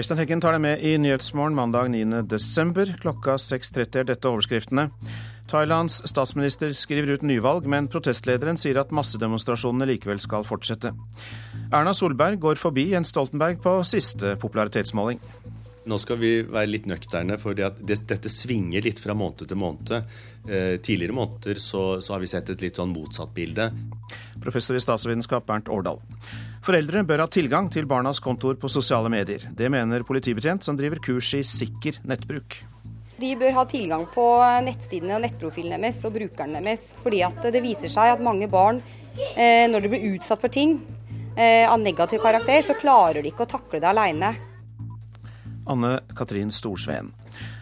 Øystein Heggen tar deg med i Nyhetsmorgen mandag 9.12. Klokka 6.30 er dette overskriftene. Thailands statsminister skriver ut nyvalg, men protestlederen sier at massedemonstrasjonene likevel skal fortsette. Erna Solberg går forbi Jens Stoltenberg på siste popularitetsmåling. Nå skal vi være litt nøkterne, for dette svinger litt fra måned til måned. Eh, tidligere måneder så, så, har vi sett et litt sånn motsatt bilde. Professor i statsvitenskap Bernt Årdal. Foreldre bør ha tilgang til barnas kontoer på sosiale medier. Det mener politibetjent som driver kurs i sikker nettbruk. De bør ha tilgang på nettsidene og nettprofilen deres og brukeren deres. Fordi det viser seg at mange barn, eh, når de blir utsatt for ting eh, av negativ karakter, så klarer de ikke å takle det aleine. Anne Katrin Storsveen.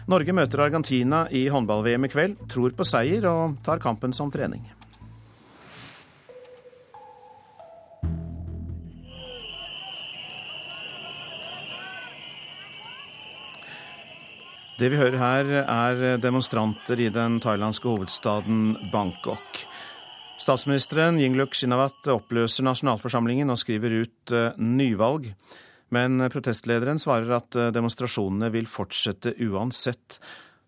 Norge møter Argentina i håndball-VM i kveld, tror på seier og tar kampen som trening. Det vi hører her, er demonstranter i den thailandske hovedstaden Bangkok. Statsministeren Yingluk Shinawat oppløser nasjonalforsamlingen og skriver ut uh, nyvalg. Men protestlederen svarer at uh, demonstrasjonene vil fortsette uansett.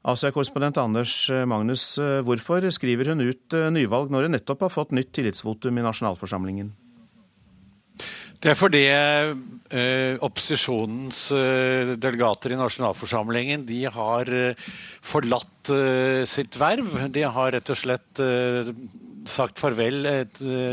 Asia-korrespondent Anders uh, Magnus, hvorfor skriver hun ut nyvalg når hun nettopp har fått nytt tillitsvotum i nasjonalforsamlingen? Det er fordi eh, opposisjonens eh, delegater i nasjonalforsamlingen de har eh, forlatt eh, sitt verv. De har rett og slett eh, sagt farvel eh,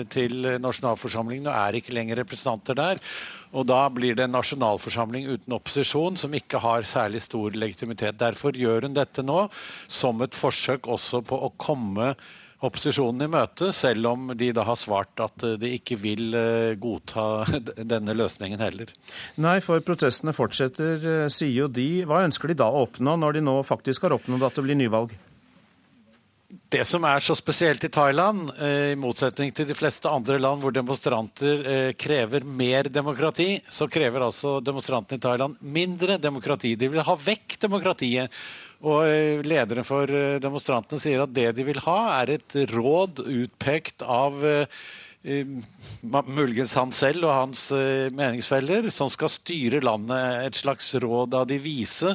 til nasjonalforsamlingen og er ikke lenger representanter der. Og da blir det en nasjonalforsamling uten opposisjon som ikke har særlig stor legitimitet. Derfor gjør hun dette nå som et forsøk også på å komme opposisjonen i møte, selv om de da har svart at eh, de ikke vil eh, godta denne løsningen heller. Nei, for protestene fortsetter, eh, sier jo de. Hva ønsker de da å oppnå, når de nå faktisk har oppnådd at det blir nyvalg? Det som er så spesielt i Thailand, i motsetning til de fleste andre land hvor demonstranter krever mer demokrati, så krever altså demonstrantene i Thailand mindre demokrati. De vil ha vekk demokratiet. Og eh, Lederen for eh, demonstrantene sier at det de vil ha, er et råd utpekt av eh, muligens han selv og hans meningsfeller, som skal styre landet. Et slags råd av de vise.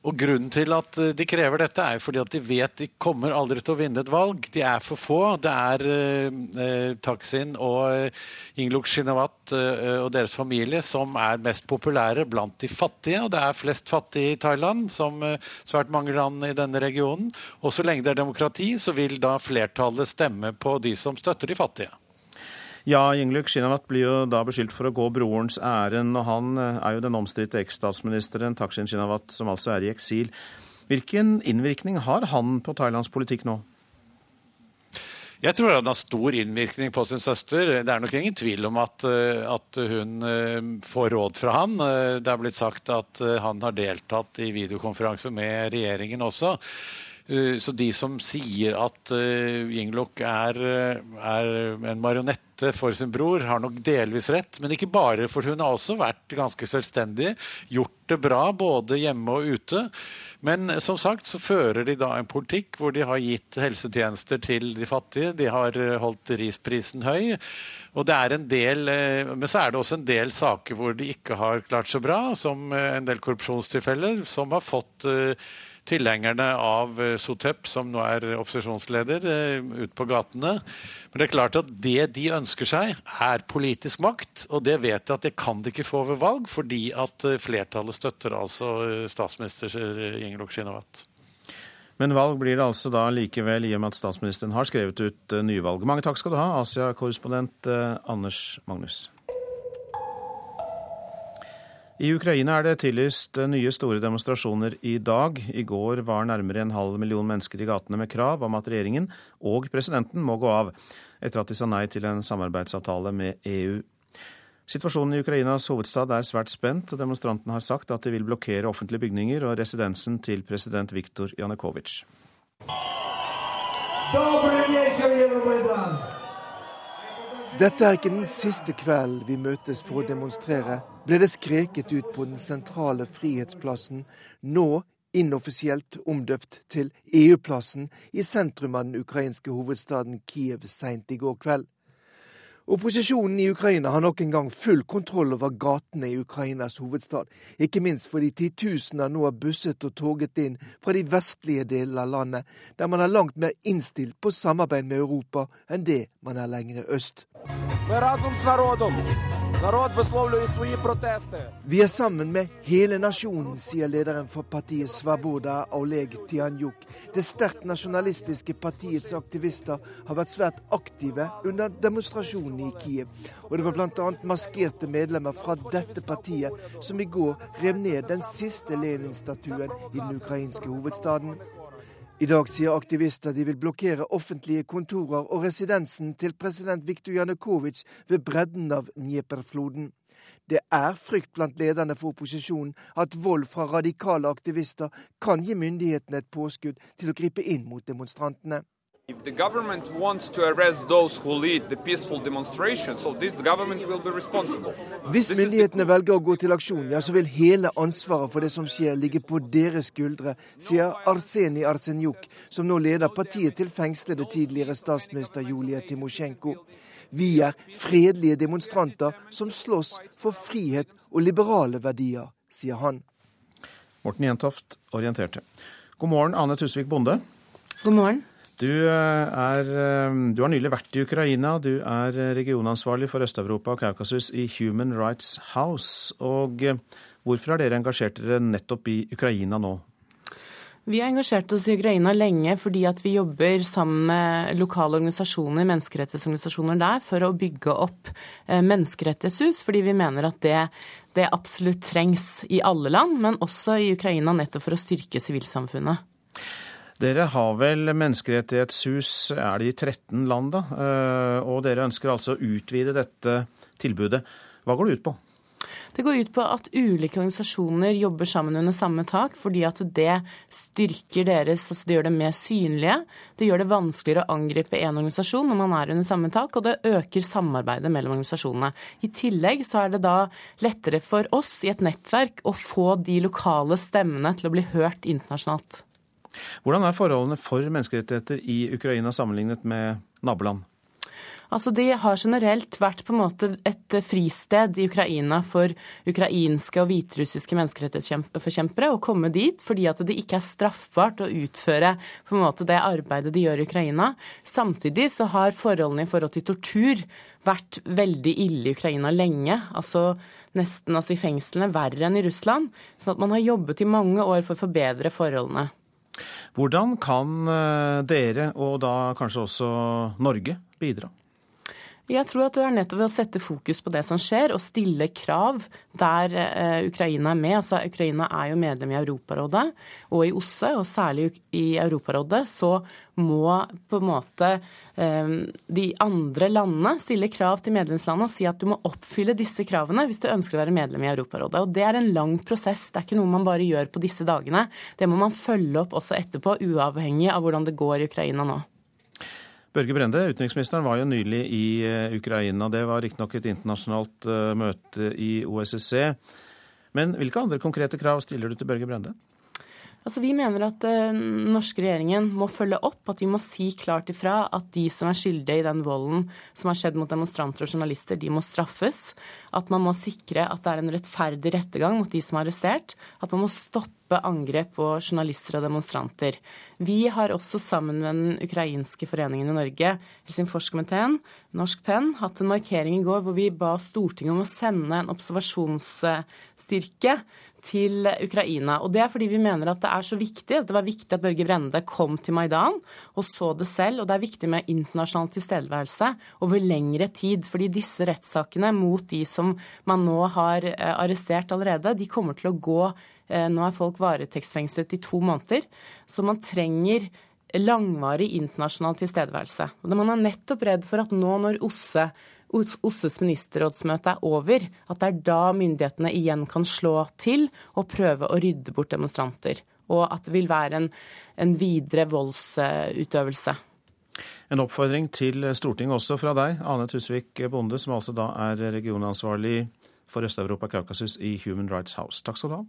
Og Grunnen til at eh, de krever dette, er fordi at de vet de kommer aldri til å vinne et valg. De er for få. Det er eh, eh Taksin og eh, Ingluk Shinawat eh, og deres familie som er mest populære blant de fattige. Og det er flest fattige i Thailand, som eh, svært mange land i denne regionen. Og så lenge det er demokrati, så vil da flertallet stemme på de som støtter de fattige. Ja, Yingluck Shinawat blir jo da beskyldt for å gå brorens ærend, og han eh, er jo den omstridte eksstatsministeren Takshin Shinawat, som altså er i eksil. Hvilken innvirkning har han på Thailands politikk nå? Jeg tror han har stor innvirkning på sin søster. Det er nok ingen tvil om at, eh, at, hun eh, får råd fra han. Det er blitt sagt at han har deltatt i videokonferanse med regjeringen også. Så de som sier at Yingluck er, er en marionette for sin bror, har nok delvis rett. Men ikke bare, for hun har også vært ganske selvstendig. Gjort det bra både hjemme og ute. Men som sagt så fører de da en politikk hvor de har gitt helsetjenester til de fattige. De har holdt risprisen høy. Og det er en del, eh, Men så er det også en del saker hvor de ikke har klart så bra, som eh, en del korrupsjonstilfeller, som har fått eh, tilhengerne av eh, Sotep, som nå er opposisjonsleder, eh, ut på gatene. Men det er klart at det de ønsker seg, er politisk makt. Og det vet de at det kan de ikke få ved valg, fordi at eh, flertallet støtter altså statsminister Ingelok Shinawat. Men valg blir det altså da likevel, i og med at statsministeren har skrevet ut nyvalg. Mange takk skal du ha, Asia-korrespondent Anders Magnus. I Ukraina er det tillyst nye store demonstrasjoner i dag. I går var nærmere en halv million mennesker i gatene med krav om at regjeringen og presidenten må gå av, etter at de sa nei til en samarbeidsavtale med EU. Situasjonen i Ukrainas hovedstad er svært spent, og demonstrantene har sagt at de vil blokkere offentlige bygninger og residensen til president Viktor Janukovitsj. Dette er ikke den siste kvelden vi møtes for å demonstrere, ble det skreket ut på den sentrale Frihetsplassen, nå inoffisielt omdøpt til EU-plassen i sentrum av den ukrainske hovedstaden Kiev seint i går kveld. Opposisjonen i Ukraina har nok en gang full kontroll over gatene i Ukrainas hovedstad. Ikke minst fordi titusener nå har busset og toget inn fra de vestlige delene av landet, der man er langt mer innstilt på samarbeid med Europa enn det man er lenger øst. Vi er sammen med hele nasjonen, sier lederen for partiet Svaboda, Oleg Tianjuk. Det sterkt nasjonalistiske partiets aktivister har vært svært aktive under demonstrasjonen i Kiev. Og det var bl.a. maskerte medlemmer fra dette partiet som i går rev ned den siste Lenin-statuen i den ukrainske hovedstaden. I dag sier aktivister de vil blokkere offentlige kontorer og residensen til president Viktor Janukovitsj ved bredden av Dnieperfloden. Det er frykt blant lederne for opposisjonen at vold fra radikale aktivister kan gi myndighetene et påskudd til å gripe inn mot demonstrantene. If the government wants to arrest those who lead the peaceful demonstration, so this government will be responsible. Hvis myndighetene velger å gå til aksjon, ja, så vil hele ansvaret for det som skjer, ligge på deres skuldre, sier Arseni Arsenjuk, som nå leder partiet til fengslede tidligere statsminister Julia Timosjenko. Vi er fredelige demonstranter som slåss for frihet og liberale verdier, sier han. Morten Jentoft orienterte. God morgen, Ane Tusvik Bonde. God morgen. Du, eh, er, eh, du, har nylig vært i Ukraina. Du er eh, regionansvarlig for Øst-Europa og Kaukasus i Human Rights House. Og hvorfor har dere engasjert dere nettopp i Ukraina nå? Vi har engasjert oss i Ukraina lenge fordi at vi jobber sammen med lokale organisasjoner, menneskerettighetsorganisasjoner der, for å bygge opp menneskerettighetshus. Fordi vi mener at det, det absolutt trengs i alle land, men også i Ukraina nettopp for å styrke sivilsamfunnet. Dere har vel menneskerettighetshus, er det i 13 land, da? Eh, og dere ønsker altså å utvide dette tilbudet. Hva går det ut på? Det går ut på at ulike organisasjoner jobber sammen under samme tak, fordi at det styrker deres altså Det gjør det mer synlige. Det gjør det vanskeligere å angripe én organisasjon når man er under samme tak, og det øker samarbeidet mellom organisasjonene. I tillegg så er det da lettere for oss i et nettverk å få de lokale stemmene til å bli hørt internasjonalt. Hvordan er forholdene for menneskerettigheter i Ukraina sammenlignet med naboland? Altså, De har generelt vært på en måte et fristed i Ukraina for ukrainske og hviterussiske menneskerettighetsforkjempere å komme dit, fordi at det ikke er straffbart å utføre på en måte det arbeidet de gjør i Ukraina. Samtidig så har forholdene i forhold til tortur vært veldig ille i Ukraina lenge. altså Nesten altså i fengslene verre enn i Russland. sånn at man har jobbet i mange år for å forbedre forholdene. Hvordan kan eh, dere, og da kanskje også Norge, bidra? Jeg tror at det er nettopp ved å sette fokus på det som skjer, og stille krav der eh, Ukraina er med. Altså, Ukraina er jo medlem i Europarådet og i OSSE, og særlig i Europarådet så må på en måte eh, de andre landene stille krav til medlemslandene og si at du må oppfylle disse kravene hvis du ønsker å være medlem i Europarådet. Og Det er en lang prosess, det er ikke noe man bare gjør på disse dagene. Det må man følge opp også etterpå, uavhengig av hvordan det går i Ukraina nå. Børge Brende, utenriksministeren var jo nylig i eh, Ukraina. Det var riktignok et internasjonalt eh, møte i OSSE. Men hvilke andre konkrete krav stiller du til Børge Brende? Altså, vi mener at den uh, norske regjeringen må følge opp, at vi må si klart ifra at de som er skyldige i den volden som har skjedd mot demonstranter og journalister, de må straffes. At man må sikre at det er en rettferdig rettergang mot de som er arrestert. At man må stoppe angrep på journalister og demonstranter. Vi har også sammen med den ukrainske foreningen i Norge, Helsingforskomiteen, Norsk Penn, hatt en markering i går hvor vi ba Stortinget om å sende en observasjonsstyrke til Ukraina. Og Det er fordi vi mener at det er så viktig. at Det var viktig at Børge Brende kom til Maidan og så det selv. Og det er viktig med internasjonal tilstedeværelse over lengre tid. Fordi disse rettssakene mot de som man nå har eh, arrestert allerede, de kommer til å gå Nå er folk varetektsfengslet i to måneder. Så man trenger langvarig internasjonal tilstedeværelse. Man er nettopp redd for at nå når OSSE OSSEs ministerrådsmøte er over, at det er da myndighetene igjen kan slå til og prøve å rydde bort demonstranter. Og at det vil være en, en videre voldsutøvelse. En oppfordring til Stortinget også fra deg, Ane Tusvik Bonde, som altså da er regionansvarlig for Øst-Europa Kaukasus i Human Rights House. Takk skal du ha.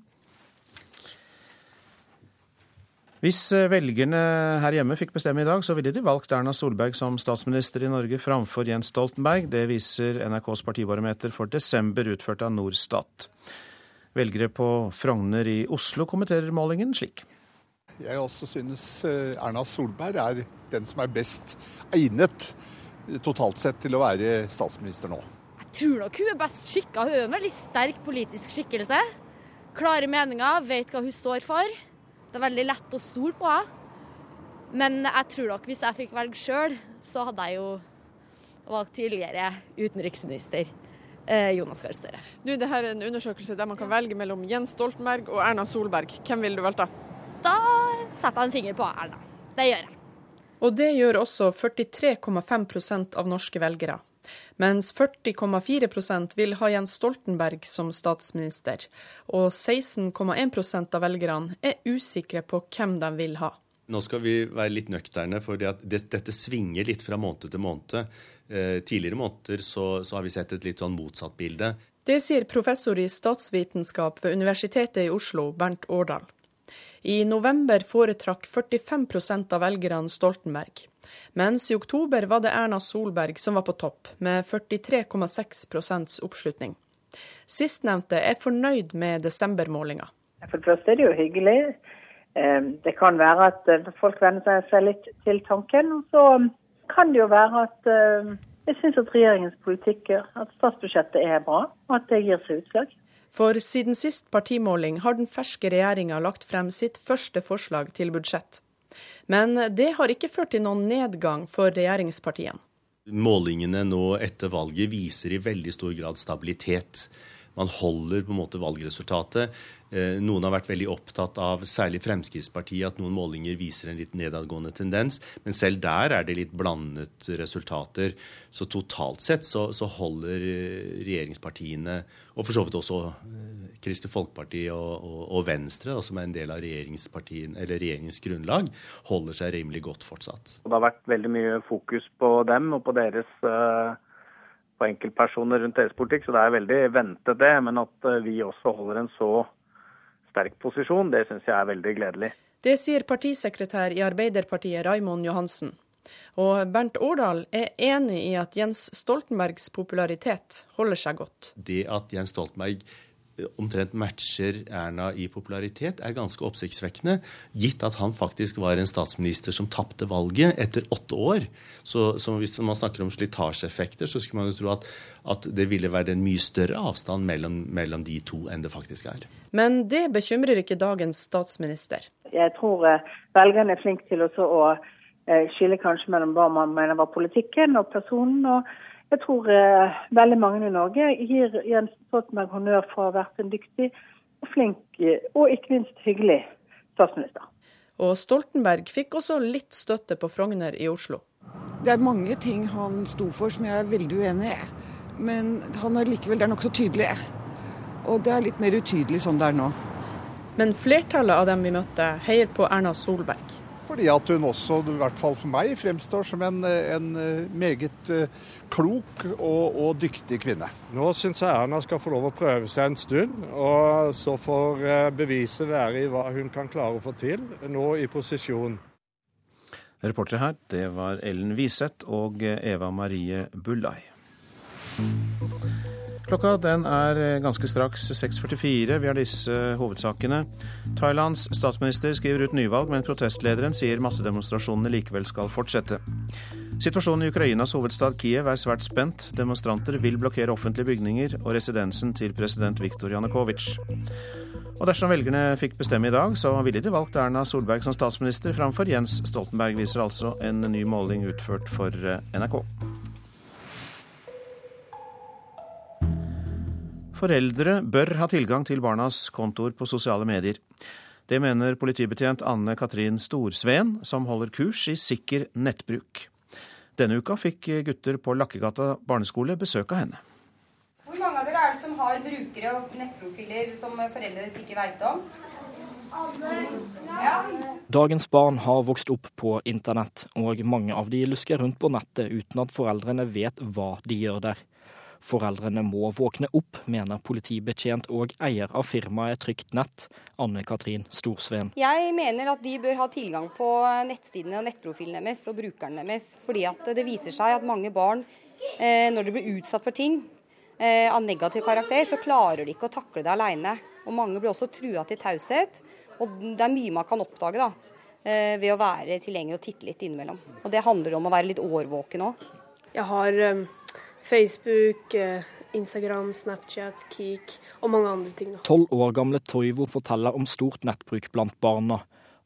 Hvis eh, velgerne her hjemme fikk bestemme i dag, så ville de valgt Erna Solberg som statsminister i Norge framfor Jens Stoltenberg. Det viser NRKs partibarometer for desember, utført av Norstat. Velgere på Frogner i Oslo kommenterer målingen slik. Jeg også synes eh, Erna Solberg er den som er best egnet totalt sett til å være statsminister nå. Jeg tror nok hun er best skikka. Hun er en veldig sterk politisk skikkelse. Klare meninger, vet hva hun står for. Det er veldig lett å stole på henne. Men jeg tror nok hvis jeg fikk velge sjøl, så hadde jeg jo valgt tidligere utenriksminister eh, Jonas Gahr Støre. Nå, det her er en undersøkelse der man kan velge mellom Jens Stoltenberg og Erna Solberg. Hvem ville du valgt da? Da setter jeg en finger på Erna. Det gjør jeg. Og det gjør også 43,5% av norske velgere mens 40,4% vil ha Jens Stoltenberg som statsminister, og 16,1% av velgerne er usikre på hvem de vil ha. Nå skal vi være litt nøkterne, for det dette svinger litt fra måned til måned. Eh, tidligere måneder så, så, har vi sett et litt sånn motsatt bilde. Det sier professor i statsvitenskap ved Universitetet i Oslo, Bernt Årdal. I november foretrakk 45% av velgerne Stoltenberg mens i oktober var det Erna Solberg som var på topp, med 43,6 oppslutning. Sistnevnte er fornøyd med desembermålinga. For det første er det jo hyggelig. Eh, det kan være at eh, folk venner seg litt til tanken. Og så kan det jo være at eh, jeg syns at regjeringens politikk, at statsbudsjettet er bra, og at det gir seg utslag. For siden sist partimåling har den ferske regjeringa lagt frem sitt første forslag til budsjett. Men det har ikke ført til noen nedgang for regjeringspartiene. Målingene nå etter valget viser i veldig stor grad stabilitet. Man holder på en måte valgresultatet. Eh, noen har vært veldig opptatt av, særlig Fremskrittspartiet, at noen målinger viser en litt nedadgående tendens. Men selv der er det litt blandet resultater. Så totalt sett så, så holder eh, regjeringspartiene, og for så vidt også eh, Kristelig Folkeparti og, og, og, Venstre, da, som er en del av regjeringens grunnlag, holder seg rimelig godt fortsatt. Det har vært veldig mye fokus på dem og på deres på enkeltpersoner rundt deres politikk, så det er veldig ventet det. Men at vi også holder en så sterk posisjon, det syns jeg er veldig gledelig. Det sier partisekretær i Arbeiderpartiet Raimond Johansen. Og Bernt Årdal er enig i at Jens Stoltenbergs popularitet holder seg godt. Det at Jens Stoltenberg omtrent matcher Erna i popularitet, er ganske oppsiktsvekkende. Gitt at han faktisk var en statsminister som tapte valget etter åtte år. Så, så, hvis man snakker om slitasjeeffekter, så skulle man jo tro at, at det ville vært en mye større avstand mellom, mellom, de to enn det faktisk er. Men det bekymrer ikke dagens statsminister. Jeg tror eh, velgerne er flinke til å eh, skille kanskje mellom hva man mener var politikken og personen. og jeg tror eh, veldig mange i Norge gir Jens Stoltenberg honnør for å ha vært en dyktig og flink eh, og ikke minst hyggelig statsminister. Og Stoltenberg fikk også litt støtte på Frogner i Oslo. Det er mange ting han sto for som jeg er veldig uenig i. Men han er likevel det er nokså tydelig. Og det er litt mer utydelig sånn det er nå. Men flertallet av dem vi møtte, heier på Erna Solberg. Fordi at hun også, i hvert fall for meg, fremstår som en, en eh, meget eh, klok og, og, dyktig kvinne. Nå syns jeg Erna skal få lov å prøve seg en stund, og så får eh, beviset være i hva hun kan klare å få til nå i posisjon. Reportere her, det var Ellen Wiseth og Eva Marie Bullai. Klokka den er eh, ganske straks 6.44. Vi har disse hovedsakene. Thailands statsminister skriver ut nyvalg, men protestlederen sier massedemonstrasjonene likevel skal fortsette. Situasjonen i Ukrainas hovedstad Kiev er svært spent. Demonstranter vil blokkere offentlige bygninger og residensen til president Viktor Janukovitsj. Og dersom velgerne fikk bestemme i dag, så ville de valgt Erna Solberg som statsminister framfor Jens Stoltenberg, viser altså en ny måling utført for eh, NRK. Foreldre bør ha tilgang til barnas kontoer på sosiale medier. Det mener politibetjent Anne Katrin Storsveen, som holder kurs i sikker nettbruk. Denne uka fikk gutter på Lakkegata barneskole besøk av henne. Hvor mange av dere er det som har brukere og nettprofiler som foreldre deres ikke veit om? Ja. Dagens barn har vokst opp på internett, og mange av de lusker rundt på nettet uten at foreldrene vet hva de gjør der. Foreldrene må våkne opp, mener politibetjent og eier av firmaet Trygt nett, Anne Katrin Storsveen. Jeg mener at de bør ha tilgang på nettsidene og nettprofilen deres og brukeren deres. Fordi at det viser seg at mange barn, eh, når de blir utsatt for ting eh, av negativ karakter, så klarer de ikke å takle det alene. Og mange blir også trua til taushet. Og det er mye man kan oppdage da, eh, ved å være tilgjengelig og titte litt innimellom. Og det handler om å være litt årvåken òg. Jeg har Facebook, uh, Instagram, Snapchat, Keek og mange andre ting. Tolv år gamle Toivo forteller om stort nettbruk blant barna.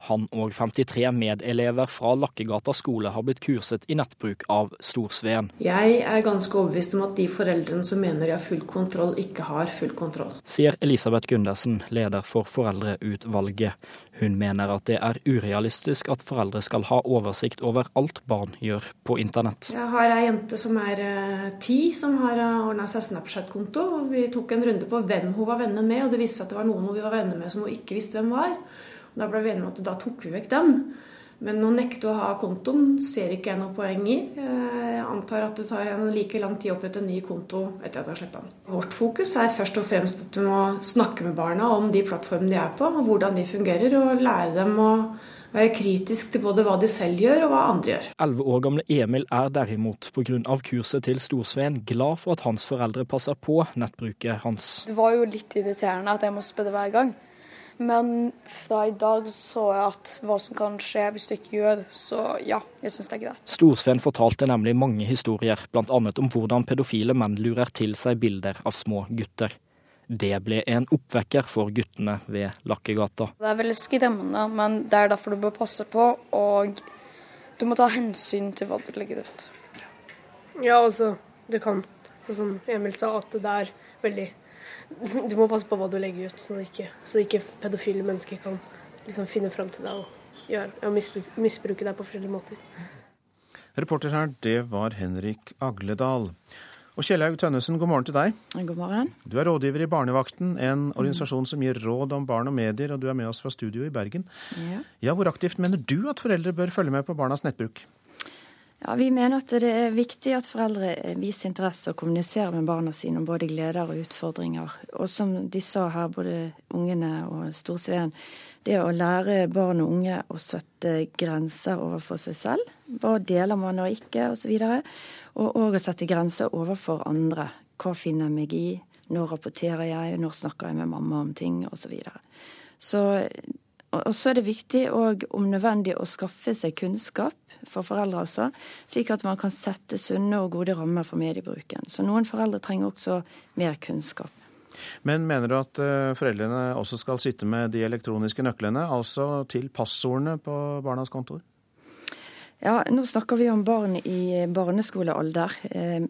Han og 53 medelever fra Lakkegata skole har blitt kurset i nettbruk av Storsveen. Jeg er ganske overbevist om at de foreldrene som mener de har full kontroll, ikke har full kontroll. Sier Elisabeth Gundersen, leder for Foreldreutvalget. Hun mener at det er urealistisk at foreldre skal ha oversikt over alt barn gjør på internett. Jeg har ei jente som er uh, ti, som har uh, ordna seg Snapchat-konto. Vi tok en runde på hvem hun var venner med, og det viste seg at det var noen hun var venner med som hun ikke visste hvem var. Da ble vi enige om at da tok vi vekk dem. Men å nekte å ha kontoen ser ikke jeg noe poeng i. Jeg antar at det tar en like lang tid å opprette en ny konto etter at jeg har sletta den. Vårt fokus er først og fremst at vi må snakke med barna om de plattformene de er på, og hvordan de fungerer, og lære dem å være kritisk til både hva de selv gjør og hva andre gjør. Elleve år gamle Emil er derimot, pga. kurset til Storsveen, glad for at hans foreldre passer på nettbruket hans. Det var jo litt irriterende at jeg må spørre hver gang. Men fra i dag så jeg at hva som kan skje hvis du ikke gjør, så ja, jeg syns det er greit. Storsveen fortalte nemlig mange historier, bl.a. om hvordan pedofile menn lurer til seg bilder av små gutter. Det ble en oppvekker for guttene ved Lakkegata. Det er veldig skremmende, men det er derfor du bør passe på, og du må ta hensyn til hva du legger ut. Ja, altså, det kan, sånn som Emil sa, at det er veldig du må passe på hva du legger ut, så ikke, så ikke pedofile mennesker kan liksom finne fram til deg og, gjøre, og misbruke, misbruke deg på forskjellige måter. Reporter her, det var Henrik Agledal. Og Kjellaug Tønnesen, god morgen til deg. God morgen. Du er rådgiver i Barnevakten, en organisasjon som gir råd om barn og medier, og du er med oss fra studio i Bergen. Ja. ja, Hvor aktivt mener du at foreldre bør følge med på barnas nettbruk? Ja, Vi mener at det er viktig at foreldre viser interesse og kommuniserer med barna sine om både gleder og utfordringer. Og som de sa her, både ungene og Storsveen, det å lære barn og unge å sette grenser overfor seg selv. Hva deler man og ikke, osv. Og òg å sette grenser overfor andre. Hva finner jeg meg i? Når rapporterer jeg? Når snakker jeg med mamma om ting? Osv. Så, videre. så og så er det viktig òg om nødvendig å skaffe seg kunnskap for foreldre altså, slik at man kan sette sunne og gode rammer for mediebruken. Så noen foreldre trenger også mer kunnskap. Men mener du at eh, foreldrene også skal sitte med de elektroniske nøklene, altså til passordene på barnas kontor? Ja, nå snakker vi om barn i barneskolealder. Eh,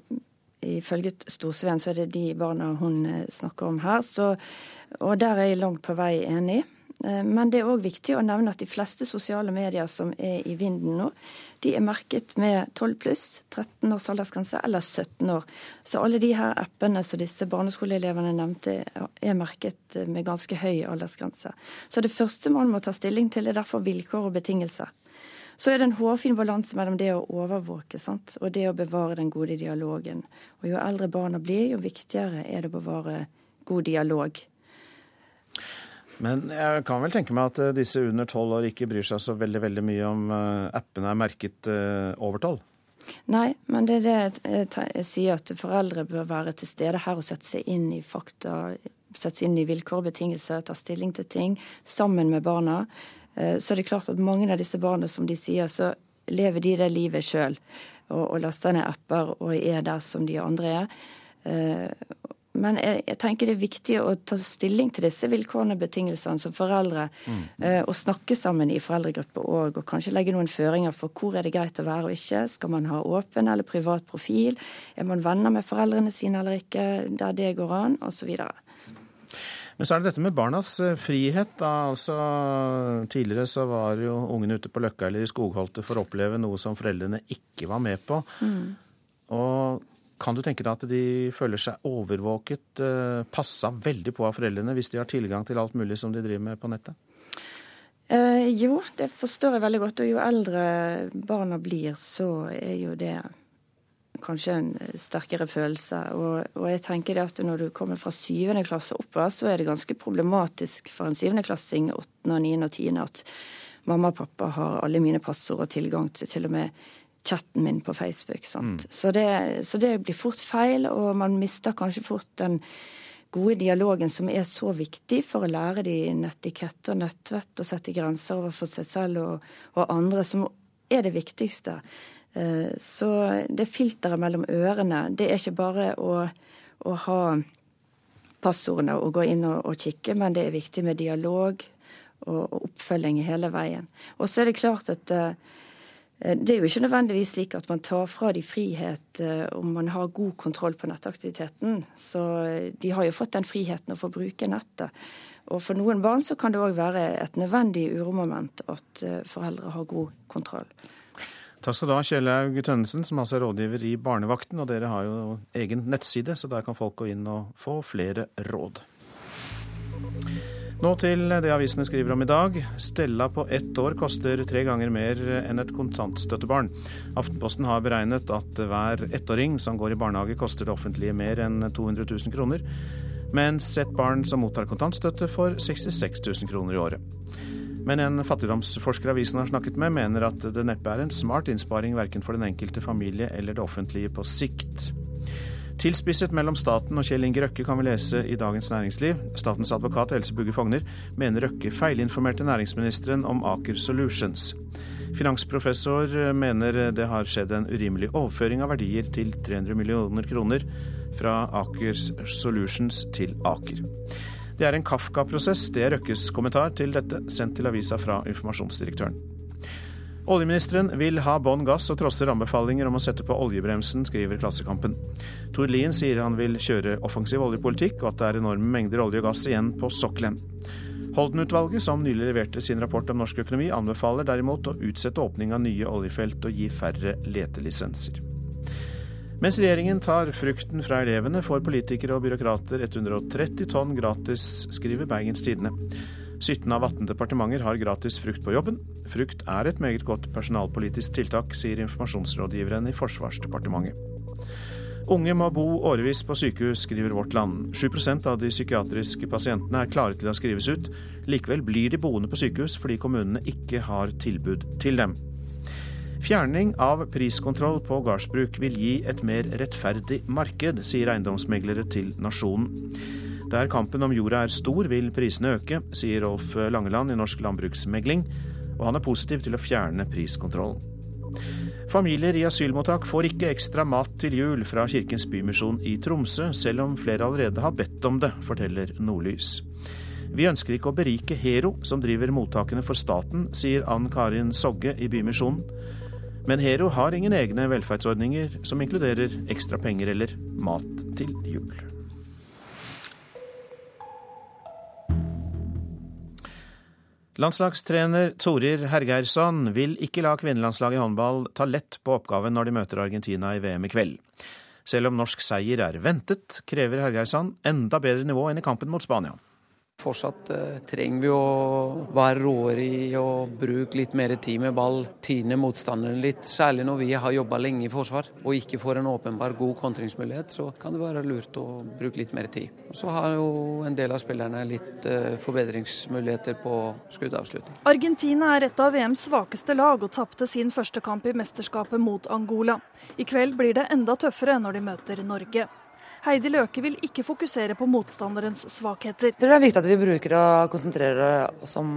ifølge Storsveen så er det de barna hun eh, snakker om her. Så, og der er jeg langt på vei enig. Eh, men det er òg viktig å nevne at de fleste sosiale medier som er i vinden nå, de er merket med 12 pluss, 13 års aldersgrense eller 17 år. Så alle de her appene som disse barneskoleelevene nevnte, er merket med ganske høy aldersgrense. Så det første man må ta stilling til, er derfor vilkår og betingelser. Så er det en hårfin balanse mellom det å overvåke sant? og det å bevare den gode dialogen. Og Jo eldre barna blir, jo viktigere er det å bevare god dialog. Men jeg kan vel tenke meg at eh, disse under tolv år ikke bryr seg så veldig, veldig mye om eh, appene er merket eh, over tolv? Nei, men det er det jeg sier, at foreldre bør være til stede her og sette seg inn i fakta, sette seg inn i vilkår og betingelser, ta stilling til ting sammen med barna. Så er det klart at mange av disse barna, som de sier, så lever de det livet sjøl og, og laster ned apper og er der som de andre er. Men jeg, jeg, tenker det er viktig å ta stilling til disse vilkårene og betingelsene som foreldre. Mm. Uh, og snakke sammen i foreldregruppe òg, og kanskje legge noen føringer for hvor er det greit å være og ikke. Skal man ha åpen eller privat profil? Er man venner med foreldrene sine eller ikke, der det går an? Osv. Men så er det dette med barnas eh, frihet. Da. Altså, tidligere så var jo ungene ute på Løkka eller i skogholtet for å oppleve noe som foreldrene ikke var med på. Mm. Og kan du tenke deg at de føler seg overvåket, eh, passa veldig på av foreldrene hvis de har tilgang til alt mulig som de driver med på nettet? Eh, jo, det forstår jeg veldig godt. Og jo eldre barna blir, så er jo det kanskje en sterkere følelse. Og, og jeg tenker det at når du kommer fra syvende klasse oppover, så er det ganske problematisk for en syvendeklassing, åttende, niende og tiende at mamma og pappa har alle mine passord og tilgang til til og med chatten min på Facebook. Mm. Så, det, så det blir fort feil, og man mister kanskje fort den gode dialogen som er så viktig for å lære de nettikette og nettvett og sette grenser overfor seg selv og, og, andre, som er det viktigste. Eh, så det filteret mellom ørene, det er ikke bare å, å ha passordene og gå inn og, og, kikke, men det er viktig med dialog og, og oppfølging hele veien. Og så er det klart at uh, det er jo ikke nødvendigvis slik at man tar fra de frihet eh, om man har god kontroll på nettaktiviteten. Så eh, de har jo fått den friheten å få bruke nettet. Og for noen barn så kan det òg være et nødvendig uromoment at foreldre har god kontroll. Takk skal du ha, Kjellaug Tønnesen, som altså er rådgiver i Barnevakten. Og dere har jo egen nettside, så der kan folk gå inn og få flere råd. Nå til det avisene skriver om i dag. Stella på ett år koster tre ganger mer enn et kontantstøttebarn. Aftenposten har beregnet at hver ettåring som går i barnehage koster det offentlige mer enn 200 000 kroner, mens et barn som mottar kontantstøtte får 66 000 kroner i året. Men en fattigdomsforsker avisen har snakket med, mener at det neppe er en smart innsparing verken for den enkelte familie eller det offentlige på sikt. Tilspisset mellom staten og Kjell Inge Røkke kan vi lese i Dagens Næringsliv. Statens advokat Else Bugge Fogner mener Røkke feilinformerte næringsministeren om Aker Solutions. Finansprofessor mener det har skjedd en urimelig overføring av verdier til 300 millioner kroner fra Aker Solutions til Aker. Det er en Kafka-prosess, det er Røkkes kommentar til dette, sendt til avisa fra informasjonsdirektøren. Oljeministeren vil ha bånn gass og trosser anbefalinger om å sette på oljebremsen, skriver Klassekampen. Tord Lien sier han vil kjøre offensiv oljepolitikk, og at det er enorme mengder olje og gass igjen på sokkelen. Holden-utvalget, som nylig leverte sin rapport om norsk økonomi, anbefaler derimot å utsette åpning av nye oljefelt og gi færre letelisenser. Mens regjeringen tar frukten fra elevene, får politikere og byråkrater 130 tonn gratis, skriver Bergens Tidende. 17 av 18 departementer har gratis frukt på jobben. Frukt er et meget godt personalpolitisk tiltak, sier informasjonsrådgiveren i Forsvarsdepartementet. Unge må bo årevis på sykehus, skriver Vårt Land. 7% av de psykiatriske pasientene er klare til å skrives ut. Likevel blir de boende på sykehus fordi kommunene ikke har tilbud til dem. Fjerning av priskontroll på gardsbruk vil gi et mer rettferdig marked, sier eiendomsmeglere til Nasjonen. Der kampen om jorda er stor, vil prisene øke, sier Rolf Langeland i Norsk landbruksmegling, og han er positiv til å fjerne priskontrollen. Familier i asylmottak får ikke ekstra mat til jul fra Kirkens Bymisjon i Tromsø, selv om flere allerede har bedt om det, forteller Nordlys. Vi ønsker ikke å berike Hero, som driver mottakene for staten, sier Ann Karin Sogge i Bymisjonen. Men Hero har ingen egne velferdsordninger som inkluderer ekstra penger eller mat til jul. Landslagstrener Torir Hergeirsson vil ikke la kvinnelandslaget i håndball ta lett på oppgaven når de møter Argentina i VM i kveld. Selv om norsk seier er ventet, krever Hergeirsson enda bedre nivå enn i kampen mot Spania. Fortsatt eh, trenger vi å være råere i å bruke litt mer tid med ball, tyne motstanderen litt. Særlig når vi har jobba lenge i forsvar og ikke får en åpenbar god kontringsmulighet, så kan det være lurt å bruke litt mer tid. Og så har jo en del av spillerne litt eh, forbedringsmuligheter på skuddavslutning. Argentina er et av VMs svakeste lag og tapte sin første kamp i mesterskapet mot Angola. I kveld blir det enda tøffere når de møter Norge. Heidi Løke vil ikke fokusere på motstanderens svakheter. Jeg tror det er viktig at vi bruker å konsentrere oss om,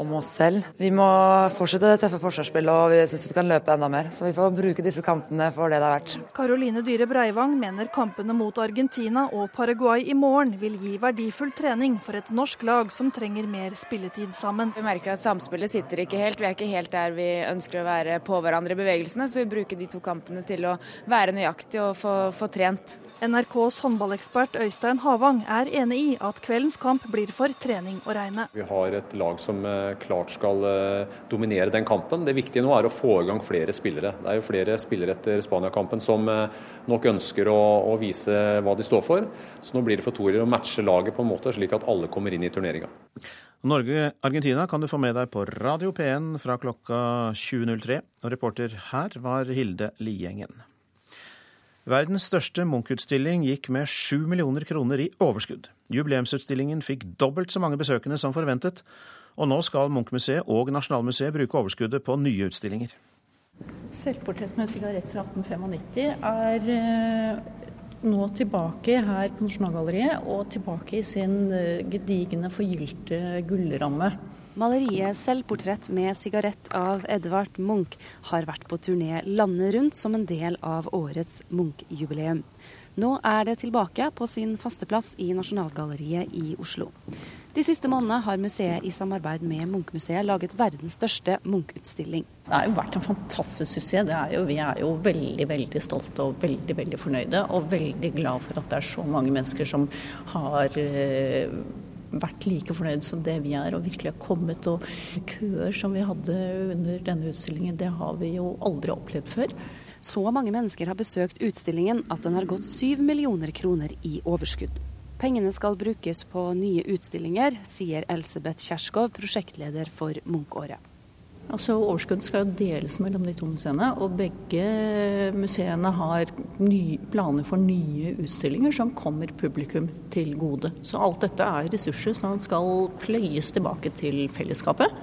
om oss selv. Vi må fortsette det tøffe forsvarsspillet og vi syns vi kan løpe enda mer. Så vi får bruke disse kampene for det det er verdt. Karoline Dyhre Breivang mener kampene mot Argentina og Paraguay i morgen vil gi verdifull trening for et norsk lag som trenger mer spilletid sammen. Vi merker at samspillet sitter ikke helt. Vi er ikke helt der vi ønsker å være på hverandre i bevegelsene, så vi bruker de to kampene til å være nøyaktig og få, få trent. NRKs håndballekspert Øystein Havang er enig i at kveldens kamp blir for trening å regne. Vi har et lag som eh, klart skal eh, dominere den kampen. Det viktige nå er å få i gang flere spillere. Det er jo flere spillere etter Spania-kampen som eh, nok ønsker å, å, vise hva de står for. Så nå blir det for Torer å matche laget på en måte slik at alle kommer inn i turneringa. Norge-Argentina kan du få med deg på Radio P1 fra klokka 20.03. Og reporter her var Hilde Liengen. Verdens største Munch-utstilling gikk med sju millioner kroner i overskudd. Jubileumsutstillingen fikk dobbelt så mange besøkende som forventet, og nå skal Munch-museet og Nasjonalmuseet bruke overskuddet på nye utstillinger. Selvportrett med sigarett fra 1895 er eh, nå tilbake her på Nasjonalgalleriet, og tilbake i sin eh, gedigne, forgylte gullramme. Maleriet 'Selvportrett med sigarett' av Edvard Munch har vært på turné landet rundt som en del av årets Munch-jubileum. Nå er det tilbake på sin faste plass i Nasjonalgalleriet i Oslo. De siste månedene har museet i samarbeid med Munch-museet laget verdens største Munch-utstilling. Det har jo vært en fantastisk suksess. Vi er jo veldig veldig stolte og veldig veldig fornøyde. Og veldig glad for at det er så mange mennesker som har eh, vært like fornøyd som det vi er, og virkelig har kommet. Og køer som vi hadde under denne utstillingen, det har vi jo aldri opplevd før. Så mange mennesker har besøkt utstillingen at den har gått syv millioner kroner i overskudd. Pengene skal brukes på nye utstillinger, sier Elsebeth Kjerskov, prosjektleder for Munch-året. Altså Overskudd skal jo deles mellom de to museene, og begge museene har planer for nye utstillinger som kommer publikum til gode. Så alt dette er ressurser som skal pløyes tilbake til fellesskapet.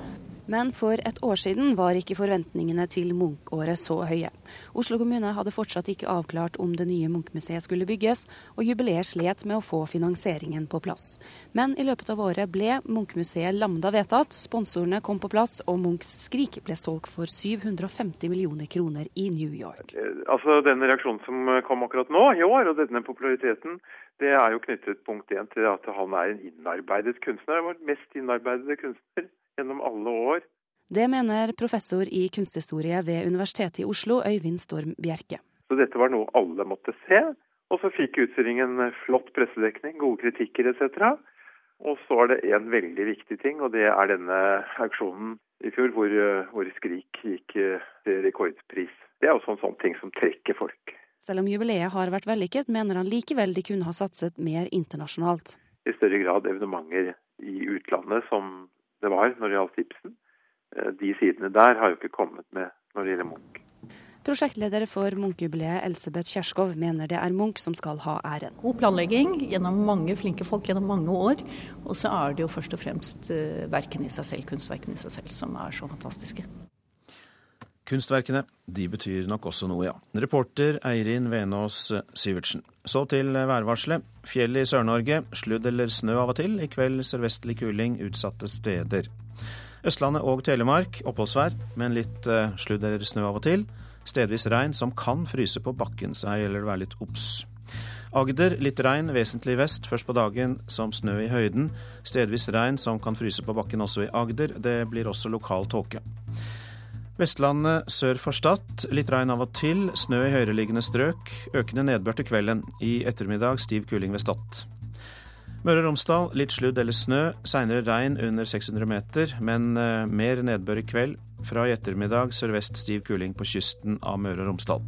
Men for et år siden var ikke forventningene til Munch-året så høye. Oslo kommune hadde fortsatt ikke avklart om det nye Munch-museet skulle bygges, og jubileet slet med å få finansieringen på plass. Men i løpet av året ble Munch-museet Lambda vedtatt, sponsorene kom på plass, og Munchs Skrik ble solgt for 750 millioner kroner i New York. Altså Den reaksjonen som kom akkurat nå i år, og denne populariteten, det er jo knyttet punkt én til at han er en innarbeidet kunstner. Vår mest innarbeidede kunstner gjennom alle år. Det mener professor i kunsthistorie ved Universitetet i Oslo, Øyvind Storm Bjerke. Så dette var noe alle måtte se. Og så fikk utstillingen flott pressedekning, gode kritikker etc. Og så er det en veldig viktig ting, og det er denne auksjonen i fjor hvor, hvor Skrik gikk til rekordpris. Det er også en sånn ting som trekker folk. Selv om jubileet har vært vellykket, mener han likevel de kunne ha satset mer internasjonalt. I større grad evenementer i utlandet som det var når det gjaldt Ibsen. Eh, de sidene der har jo ikke kommet med når det gjelder Munch. Prosjektleder for Munch-jubileet Elsebeth Kjerskov mener det er Munch som skal ha æren. God planlegging gjennom mange flinke folk gjennom mange år. Og så er det jo først og fremst verken verkene i seg selv, kunstverkene i seg selv, som er så fantastiske. Kunstverkene de betyr nok også noe, ja. Reporter Eirin Venås Sivertsen. Så til værvarselet. Fjell i Sør-Norge. Sludd eller snø av og til. I kveld sørvestlig kuling utsatte steder. Østlandet og Telemark oppholdsvær, men litt uh, sludd eller snø av og til. Stedvis regn som kan fryse på bakken, så her gjelder det å være litt obs. Agder litt regn vesentlig vest, først på dagen som snø i høyden. Stedvis regn som kan fryse på bakken også i Agder. Det blir også lokal tåke. Vestlandet sør for Stad litt regn av og til. Snø i høyereliggende strøk. Økende nedbør til kvelden. I ettermiddag stiv kuling ved Stad. Møre og Romsdal litt sludd eller snø. Seinere regn under 600 meter, men uh, mer nedbør i kveld. Fra i ettermiddag sørvest stiv kuling på kysten av Møre og Romsdal.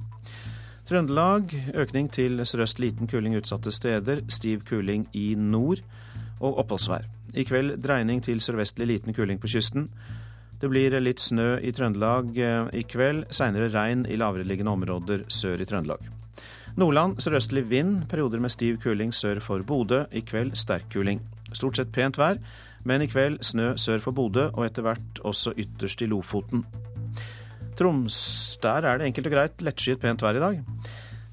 Trøndelag økning til sørøst liten kuling utsatte steder. Stiv kuling i nord. Og oppholdsvær. I kveld dreining til sørvestlig liten kuling på kysten. Det blir litt snø i Trøndelag eh, i kveld. Seinere regn i lavereliggende områder sør i Trøndelag. Nordland sørøstlig vind, perioder med stiv kuling sør for Bodø. I kveld sterk kuling. Stort sett pent vær, men i kveld snø sør for Bodø, og etter hvert også ytterst i Lofoten. Troms, der er det enkelt og greit lettskyet pent vær i dag.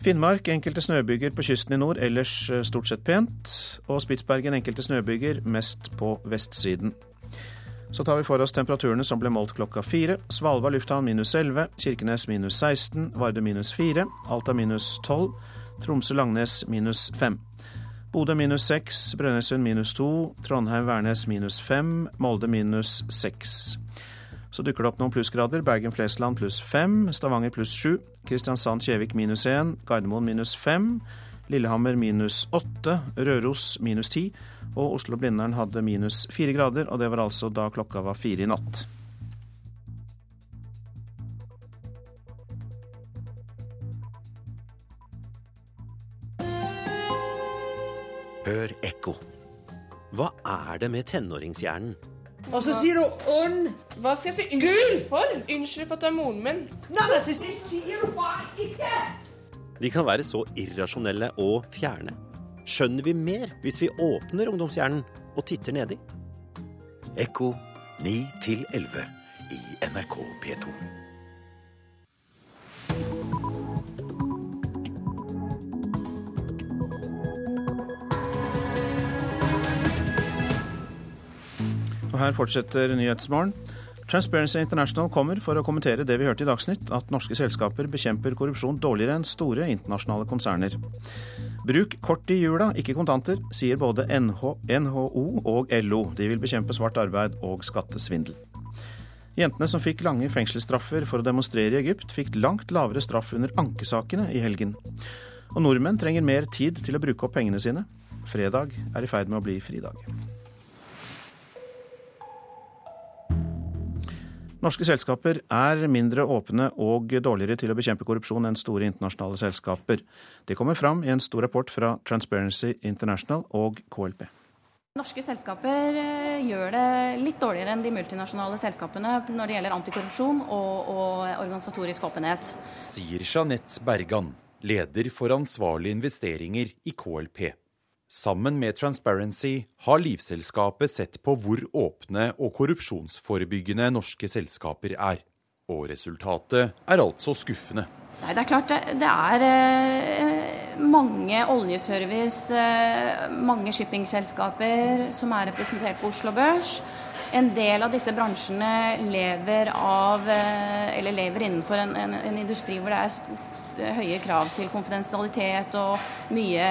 Finnmark enkelte snøbyger på kysten i nord, ellers eh, stort sett pent. Og Spitsbergen enkelte snøbyger, mest på vestsiden. Så tar vi for oss temperaturene som ble målt klokka fire. Svalbard lufthavn minus 11, Kirkenes minus 16, Varde minus 4, Alta minus 12, Tromsø-Langnes minus 5. Bodø minus 6, Brønnøysund minus 2, Trondheim-Værnes minus 5, Molde minus 6. Så dukker det opp noen plussgrader. Bergen-Flesland pluss 5, Stavanger pluss 7, Kristiansand-Kjevik minus 1, Gardermoen minus 5, Lillehammer minus 8, Røros minus 10 og Oslo-Blindern hadde minus fire grader, og det var altså da klokka var fire i natt. Hør ekko. Hva er det med tenåringshjernen? Og så sier hun 'ånd'. Hva skal jeg si unnskyld for? Unnskyld for at du er moren min. Nei, det sier hun bare ikke! De kan være så irrasjonelle og fjerne. Skjønner vi mer hvis vi åpner ungdomshjernen og titter nedi? Ekko 9 11 i NRK P2. Og her fortsetter Nyhetsmorgen. Transparency International kommer for å kommentere det vi hørte i Dagsnytt, at norske selskaper bekjemper korrupsjon dårligere enn store internasjonale konserner. Bruk kort i jula, ikke kontanter, sier både NH, NHO og LO. De vil bekjempe svart arbeid og skattesvindel. Jentene som fikk lange fengselsstraffer for å demonstrere i Egypt, fikk langt lavere straff under ankesakene i helgen. Og nordmenn trenger mer tid til å bruke opp pengene sine. Fredag er i ferd med å bli fridag. Norske selskaper er mindre åpne og dårligere til å bekjempe korrupsjon enn store internasjonale selskaper. Det kommer fram i en stor rapport fra Transparency International og KLP. Norske selskaper eh, gjør det litt dårligere enn de multinasjonale selskapene når det gjelder antikorrupsjon og, og organisatorisk åpenhet. Sier Jeanette Bergan, leder for ansvarlige investeringer i KLP. Sammen med Transparency har Livselskapet sett på hvor åpne og korrupsjonsforebyggende norske selskaper er. Og resultatet er altså skuffende. Nei, Det er klart det, det er eh, mange oljeservice, eh, mange shippingselskaper som er representert på Oslo Børs. En del av disse bransjene lever, av, eh, lever innenfor en, en, en industri hvor det er høye krav til konfidensialitet og mye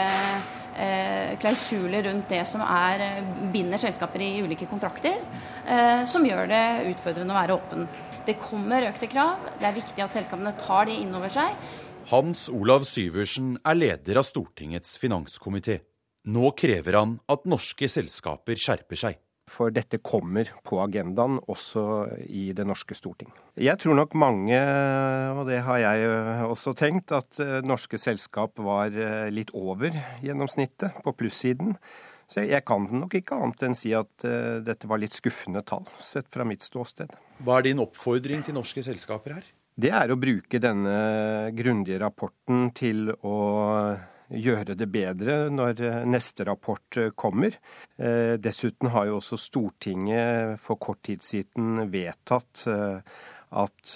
klausuler rundt det som er, eh, binder selskaper i ulike kontrakter, eh, som gjør det utfordrende å være åpen. Det kommer økte krav. Det er viktig at selskapene tar de inn over seg. Hans Olav Syversen er leder av Stortingets finanskomité. Nå krever han at norske selskaper skjerper seg. For dette kommer på agendaen også i det norske storting. Jeg tror nok mange, og det har jeg også tenkt, at eh, norske selskap var eh, litt over gjennomsnittet på plussiden. Så jeg kan nok ikke annet enn si at uh, dette var litt skuffende tall, sett fra mitt ståsted. Hva er din oppfordring til norske selskaper her? Det er å bruke denne grundige rapporten til å gjøre det bedre når eh, neste rapport eh, kommer. Eh, dessuten har jo også Stortinget for kort tid siden vedtatt at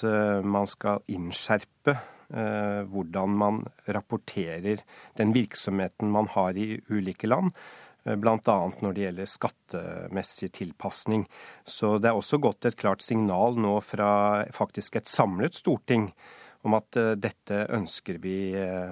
man skal innskjerpe hvordan man rapporterer den virksomheten man har i ulike land. Bl.a. når det gjelder skattemessig tilpasning. Så det er også gått et klart signal nå fra faktisk et samlet storting om at dette ønsker vi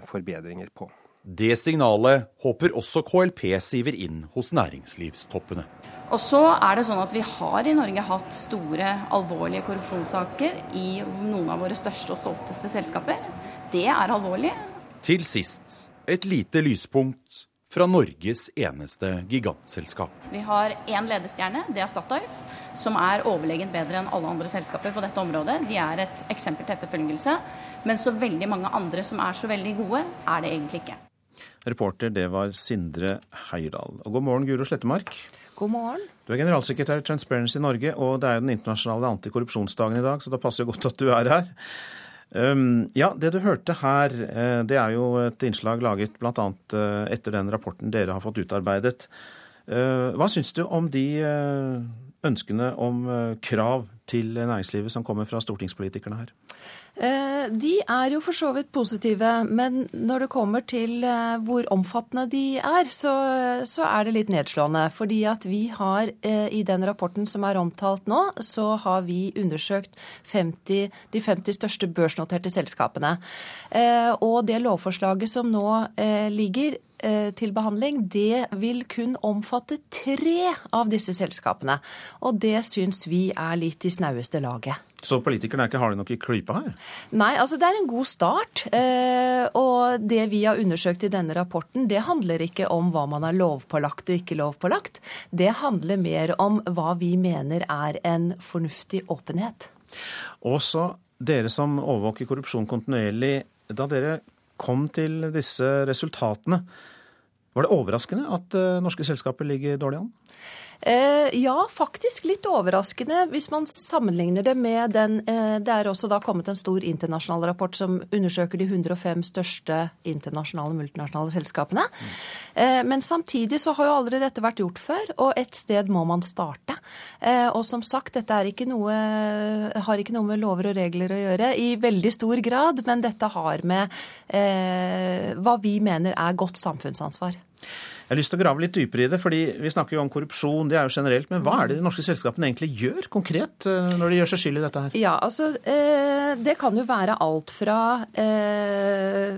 forbedringer på. Det signalet håper også KLP siver inn hos næringslivstoppene. Og så er det sånn at Vi har i Norge hatt store, alvorlige korrupsjonssaker i noen av våre største og stolteste selskaper. Det er alvorlig. Til sist et lite lyspunkt fra Norges eneste gigantselskap. Vi har én ledestjerne, det er Statoil, som er overlegent bedre enn alle andre selskaper på dette området. De er et eksempel til etterfølgelse. Men så veldig mange andre som er så veldig gode, er det egentlig ikke. Reporter det var Sindre Heierdal. Og god morgen, Guro Slettemark. God morgen. Du er generalsekretær i Transparency Norge, og det er jo den internasjonale antikorrupsjonsdagen i dag, så da passer det godt at du er her. Um, ja, det du hørte her, eh, det er jo et innslag laget bl.a. Eh, etter den rapporten dere har fått utarbeidet. Uh, hva syns du om de ønskene om krav til næringslivet som kommer fra stortingspolitikerne her? Eh, de er jo for så vidt positive, men når det kommer til eh, hvor omfattende de er, så, så er det litt nedslående. Fordi at vi har eh, i den rapporten som er omtalt nå, så har vi undersøkt 50, de 50 største børsnoterte selskapene. Og det lovforslaget som nå ligger, til behandling, det vil kun omfatte tre av disse selskapene. Og det syns vi er litt i snaueste laget. Så politikerne er ikke harde nok i klypa her? Nei, altså det er en god start. Eh, og det vi har undersøkt i denne rapporten, det handler ikke om hva man har lovpålagt og ikke lovpålagt. Det handler mer om hva vi mener er en fornuftig åpenhet. Også dere som overvåker korrupsjon kontinuerlig, da dere kom til disse resultatene, Var det overraskende at norske selskaper ligger dårlig an? Eh, ja, faktisk litt overraskende hvis man sammenligner det med den eh, Det er også da kommet en stor internasjonal rapport som undersøker de 105 største internasjonale multinasjonale selskapene. Eh, men samtidig så har jo aldri dette vært gjort før, og et sted må man starte. Og som sagt, dette ikke noe, har ikke noe med lover og regler å gjøre i veldig stor grad, men dette har med hva vi mener er godt samfunnsansvar. Jeg har lyst til å grave litt dypere i det, fordi vi snakker jo om korrupsjon, det er jo generelt. Men hva er det de norske selskapene egentlig gjør konkret eh, når de gjør seg skyld i dette her? Ja, altså eh, Det kan jo være alt fra, eh,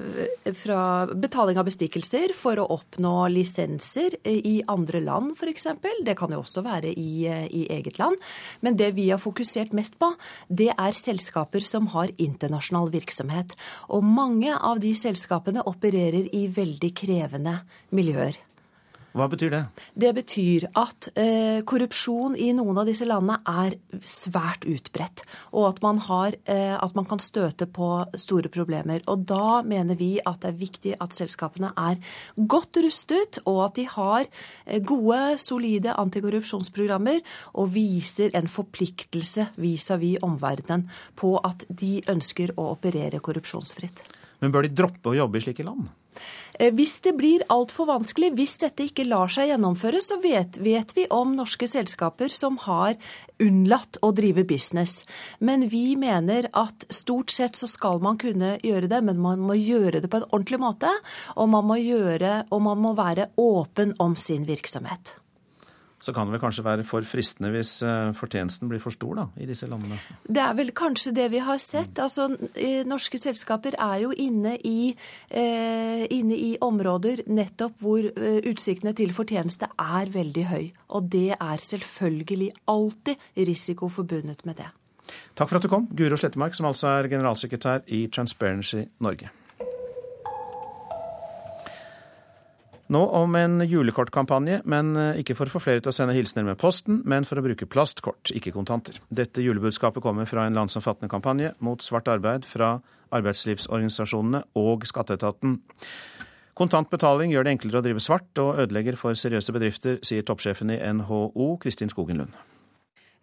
fra betaling av bestikkelser for å oppnå lisenser i andre land f.eks. Det kan jo også være i, i eget land. Men det vi har fokusert mest på, det er selskaper som har internasjonal virksomhet. Og mange av de selskapene opererer i veldig krevende miljøer. Hva betyr det? Det betyr at eh, korrupsjon i noen av disse landene er svært utbredt. Og at man, har, eh, at man, kan støte på store problemer. Og da mener vi at det er viktig at selskapene er godt rustet, og at de har eh, gode, solide antikorrupsjonsprogrammer og viser en forpliktelse vis-à-vis -vis omverdenen på at de ønsker å operere korrupsjonsfritt. Men bør de droppe å jobbe i slike land? Eh, hvis det blir altfor vanskelig, hvis dette ikke lar seg gjennomføre, så vet, vet, vi om norske selskaper som har unnlatt å drive business. Men vi mener at stort sett så skal man kunne gjøre det, men man må gjøre det på en ordentlig måte. Og man må, gjøre, og man må være åpen om sin virksomhet så kan det vel kanskje være for fristende hvis eh, fortjenesten blir for stor da, i disse landene? Det er vel kanskje det vi har sett. Altså, norske selskaper er jo inne i, eh, inne i områder nettopp hvor eh, utsiktene til fortjeneste er veldig høy. Og det er selvfølgelig alltid risiko forbundet med det. Takk for at du kom, Guro Slettemark, som altså er generalsekretær i Transparency Norge. Nå om en julekortkampanje, men eh, ikke for å få flere til å sende hilsener med posten, men for å bruke plastkort, ikke kontanter. Dette julebudskapet kommer fra en landsomfattende kampanje mot svart arbeid fra arbeidslivsorganisasjonene og skatteetaten. Kontant betaling gjør det enklere å drive svart og ødelegger for seriøse bedrifter, sier toppsjefen i NHO, Kristin Skogen Lund.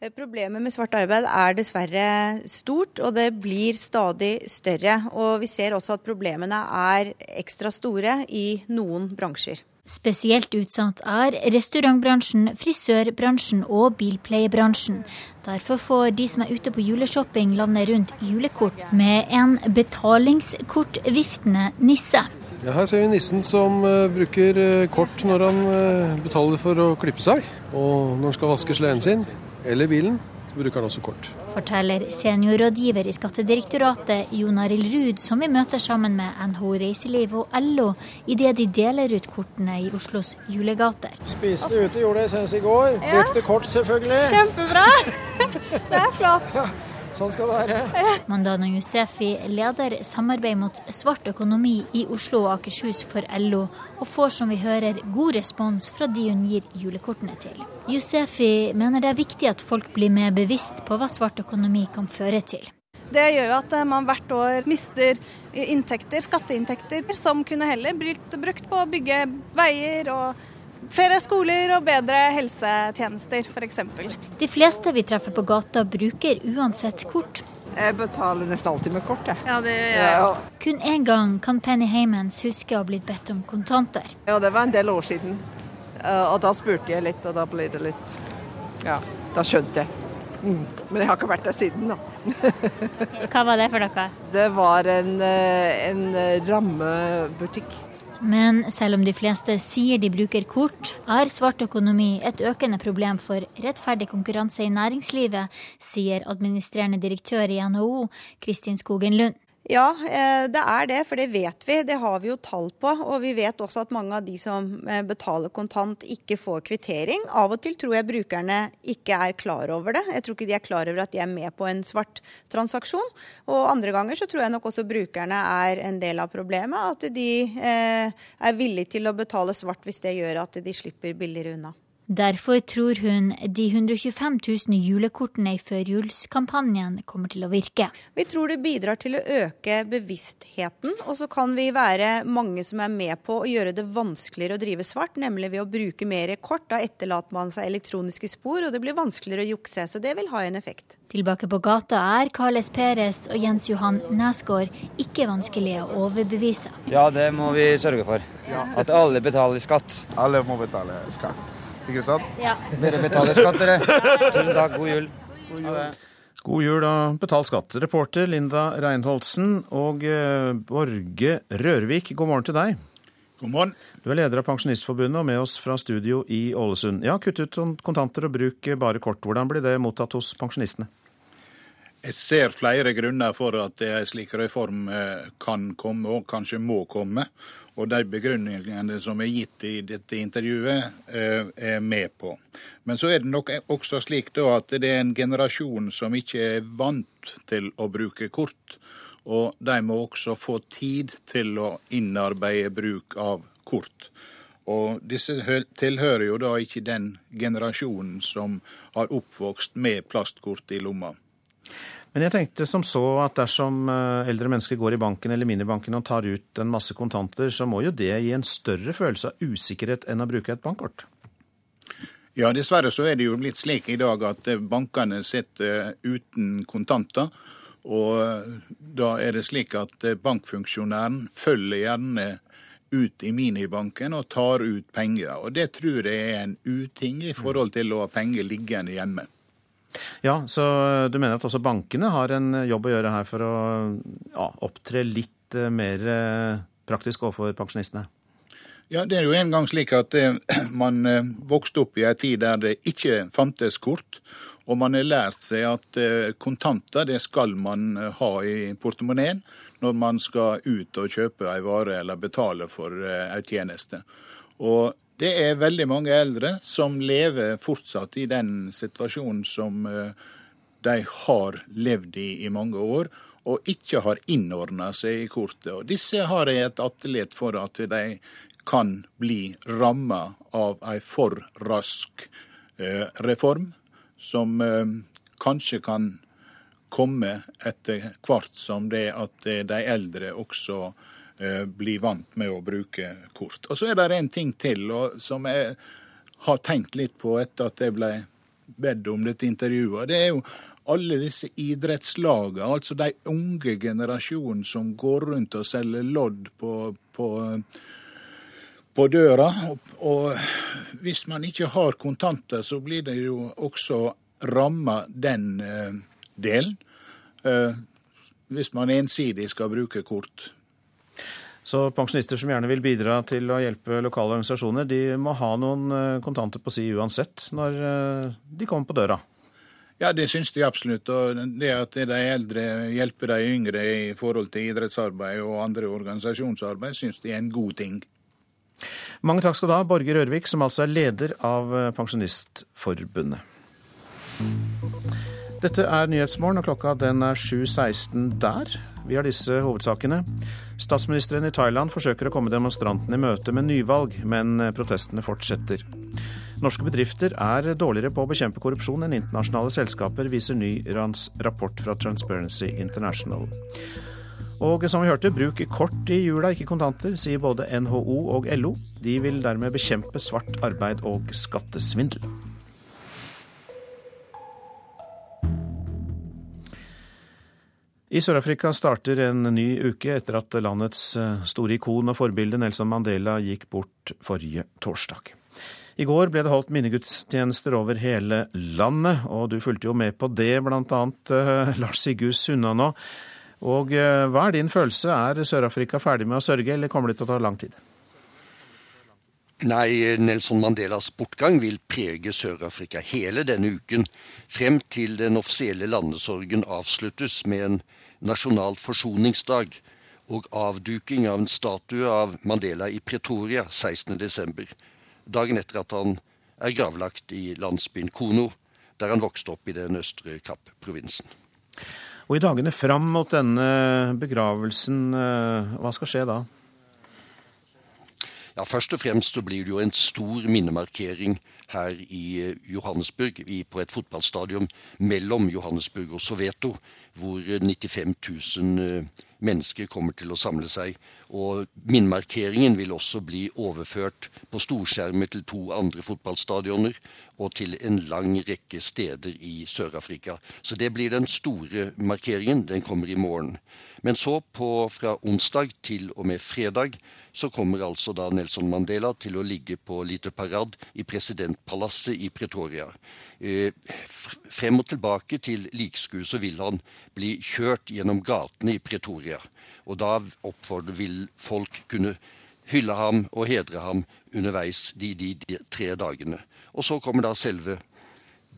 Problemet med svart arbeid er dessverre stort, og det blir stadig større. Og vi ser også at problemene er ekstra store i noen bransjer. Spesielt utsatt er restaurantbransjen, frisørbransjen og bilpleiebransjen. Derfor får de som er ute på juleshopping landet rundt julekort med en betalingskortviftende nisse. Ja, her ser vi nissen som uh, bruker uh, kort når han uh, betaler for å klippe seg, og når han skal vaske sleden sin eller bilen, så bruker han også kort. Forteller seniorrådgiver i Skattedirektoratet Jon Arild Ruud, som vi møter sammen med NHO Reiseliv og LO idet de deler ut kortene i Oslos julegater. Spiste ute, gjorde det senest i går. Brukte kort, selvfølgelig. Kjempebra! Det er flott. Sånn skal det være. Mandana Yousefy leder samarbeid mot svart økonomi i Oslo og Akershus for LO, og får som vi hører god respons fra de hun gir julekortene til. Yousefy mener det er viktig at folk blir mer bevisst på hva svart økonomi kan føre til. Det gjør jo at eh, man hvert år mister inntekter, skatteinntekter, som kunne heller blitt brukt på å bygge veier og Flere skoler og bedre helsetjenester, f.eks. De fleste vi treffer på gata bruker uansett kort. Jeg betaler nesten alltid med kort, jeg. Ja, det gjør jeg ja. Kun én gang kan Penny Haymans huske å ha blitt bedt om kontanter. Ja, det var en del år siden. Eh, og da spurte jeg litt, og da ble det litt Ja, da skjønte jeg. Mm. Men jeg har ikke vært der siden, da. Hva var det for noe? Det var en, eh, en rammebutikk. Men selv om de fleste sier de bruker kort, er svart økonomi et økende problem for rettferdig konkurranse i næringslivet, sier administrerende direktør i NHO, Kristin Skogen Lund. Ja, eh, det er det, for det vet vi. Det har vi jo tall på. Og vi vet også at mange av de som eh, betaler kontant, ikke får kvittering. Av og til tror jeg brukerne ikke er klar over det. Jeg tror ikke de er klar over at de er med på en svart transaksjon. Og andre ganger så tror jeg nok også brukerne er en del av problemet. At de eh, er villige til å betale svart hvis det gjør at de slipper billigere unna. Derfor tror hun de 125 000 julekortene i førjulskampanjen kommer til å virke. Vi tror det bidrar til å øke bevisstheten, og så kan vi være mange som er med på å gjøre det vanskeligere å drive svart, nemlig ved å bruke mer kort. Da etterlater man seg elektroniske spor, og det blir vanskeligere å jukse. Så det vil ha en effekt. Tilbake på gata er Carles Peres og Jens Johan Nesgaard ikke vanskelige å overbevise. Ja, det må vi sørge for. At alle betaler skatt. Alle må betale skatt. Ikke sant? Ja. Dere betaler skatt, dere. Tusen takk. God jul. God jul. God jul og betal skatt. Reporter Linda Reinholdsen og eh, Borge Rørvik, god morgen til deg. God morgen. Du er leder av Pensjonistforbundet og med oss fra studio i Ålesund. Ja, kutt ut kontanter og bruk bare kort. Hvordan blir det mottatt hos pensjonistene? Jeg ser flere grunner for at en slik reform eh, kan komme, og kanskje må komme. Og de begrunningene som er gitt i dette intervjuet, eh, er med på. Men så er det nok også slik at det er en generasjon som ikke er vant til å bruke kort. Og de må også få tid til å innarbeide bruk av kort. Og disse tilhører jo da ikke den generasjonen som har oppvokst med plastkort i lomma. Men jeg tenkte som så at dersom eh, eldre mennesker går i banken eller minibanken og tar ut en masse kontanter, så må jo det gi en større følelse av usikkerhet enn å bruke et bankkort? Ja, dessverre så er det jo blitt slik i dag at bankene sitter uten kontanter. Og da er det slik at bankfunksjonæren følger gjerne ut i minibanken og tar ut penger. Og det tror jeg er en uting i forhold til å ha penger liggende hjemme. Ja, så du mener at også bankene har en jobb å gjøre her for å ja, opptre litt eh, mer eh, praktisk overfor pensjonistene? Ja, det er jo en gang slik at eh, man vokste opp i en tid der det ikke fantes kort. Og man har lært seg at kontanter det skal man ha i portemoneen når man skal ut og kjøpe ei vare eller betale for ei tjeneste. Og det er veldig mange eldre som lever fortsatt i den situasjonen som eh, de har levd i i mange år, og ikke har innordna seg i kortet. Og disse har et atelier for at de kan bli ramma av ei for rask eh, reform, som eh, kanskje kan komme etter hvert som det at de eldre også bli vant med å bruke kort. Og Så er det en ting til som jeg har tenkt litt på etter at jeg ble bedt om dette intervjuet. Det er jo alle disse idrettslagene, altså de unge generasjonen som går rundt og selger lodd på, på, på døra. Og, og hvis man ikke har kontanter, så blir det jo også ramma den eh, delen. Eh, hvis man ensidig skal bruke kort. Så pensjonister som gjerne vil bidra til å hjelpe lokale organisasjoner, de må ha noen eh, kontanter på si uansett når eh, de kommer på døra? Ja, det syns de absolutt. Og det at de eldre hjelper de yngre i forhold til idrettsarbeid og andre organisasjonsarbeid, syns de er en god ting. Mange takk skal du ha, Borger Ørvik, som altså er leder av eh, Pensjonistforbundet. Dette er Nyhetsmorgen, og klokka den er 7.16 der. Vi har disse hovedsakene. Statsministeren i Thailand forsøker å komme demonstrantene i møte med nyvalg, men protestene fortsetter. Norske bedrifter er dårligere på å bekjempe korrupsjon enn internasjonale selskaper, viser ny rapport fra Transparency International. Og som vi hørte, bruk kort i jula, ikke kontanter, sier både NHO og LO. De vil dermed bekjempe svart arbeid og skattesvindel. I Sør-Afrika starter en ny uke etter at landets eh, store ikon og forbilde Nelson Mandela gikk bort forrige torsdag. I går ble det holdt minnegudstjenester over hele landet, og du fulgte jo med på det, annet uh, Lars Sigurd Sunnanå. Og uh, hva er din følelse, er Sør-Afrika ferdig med å sørge, eller kommer det til å ta lang tid? Nei, Nelson Mandelas bortgang vil prege Sør-Afrika hele denne uken, frem til den offisielle landesorgen avsluttes med en nasjonal forsoningsdag og avduking av en statue av Mandela i Pretoria 16.12., dagen etter at han er gravlagt i landsbyen Kono, der han vokste opp i den østre Kapp-provinsen. Og I dagene fram mot denne begravelsen, eh, hva skal skje da? Ja, Først og fremst så blir det jo en stor minnemarkering her i eh, Johannesburg, på et fotballstadion mellom Johannesburg og Soveto, hvor 95 000 mennesker kommer til å samle seg. Og minnmarkeringen vil også bli overført på storskjermer til to andre fotballstadioner og til en lang rekke steder i Sør-Afrika. Så det blir den store markeringen. Den kommer i morgen. Men så, på, fra onsdag til og med fredag, så kommer altså da Nelson Mandela til å ligge på lite parad i presidentpalasset i Pretoria. Eh, frem og tilbake til likskuet så vil han bli kjørt gjennom gatene i Pretoria. Og da oppfordrer vil folk kunne hylle ham og hedre ham underveis de, de, de tre dagene. Og så kommer da selve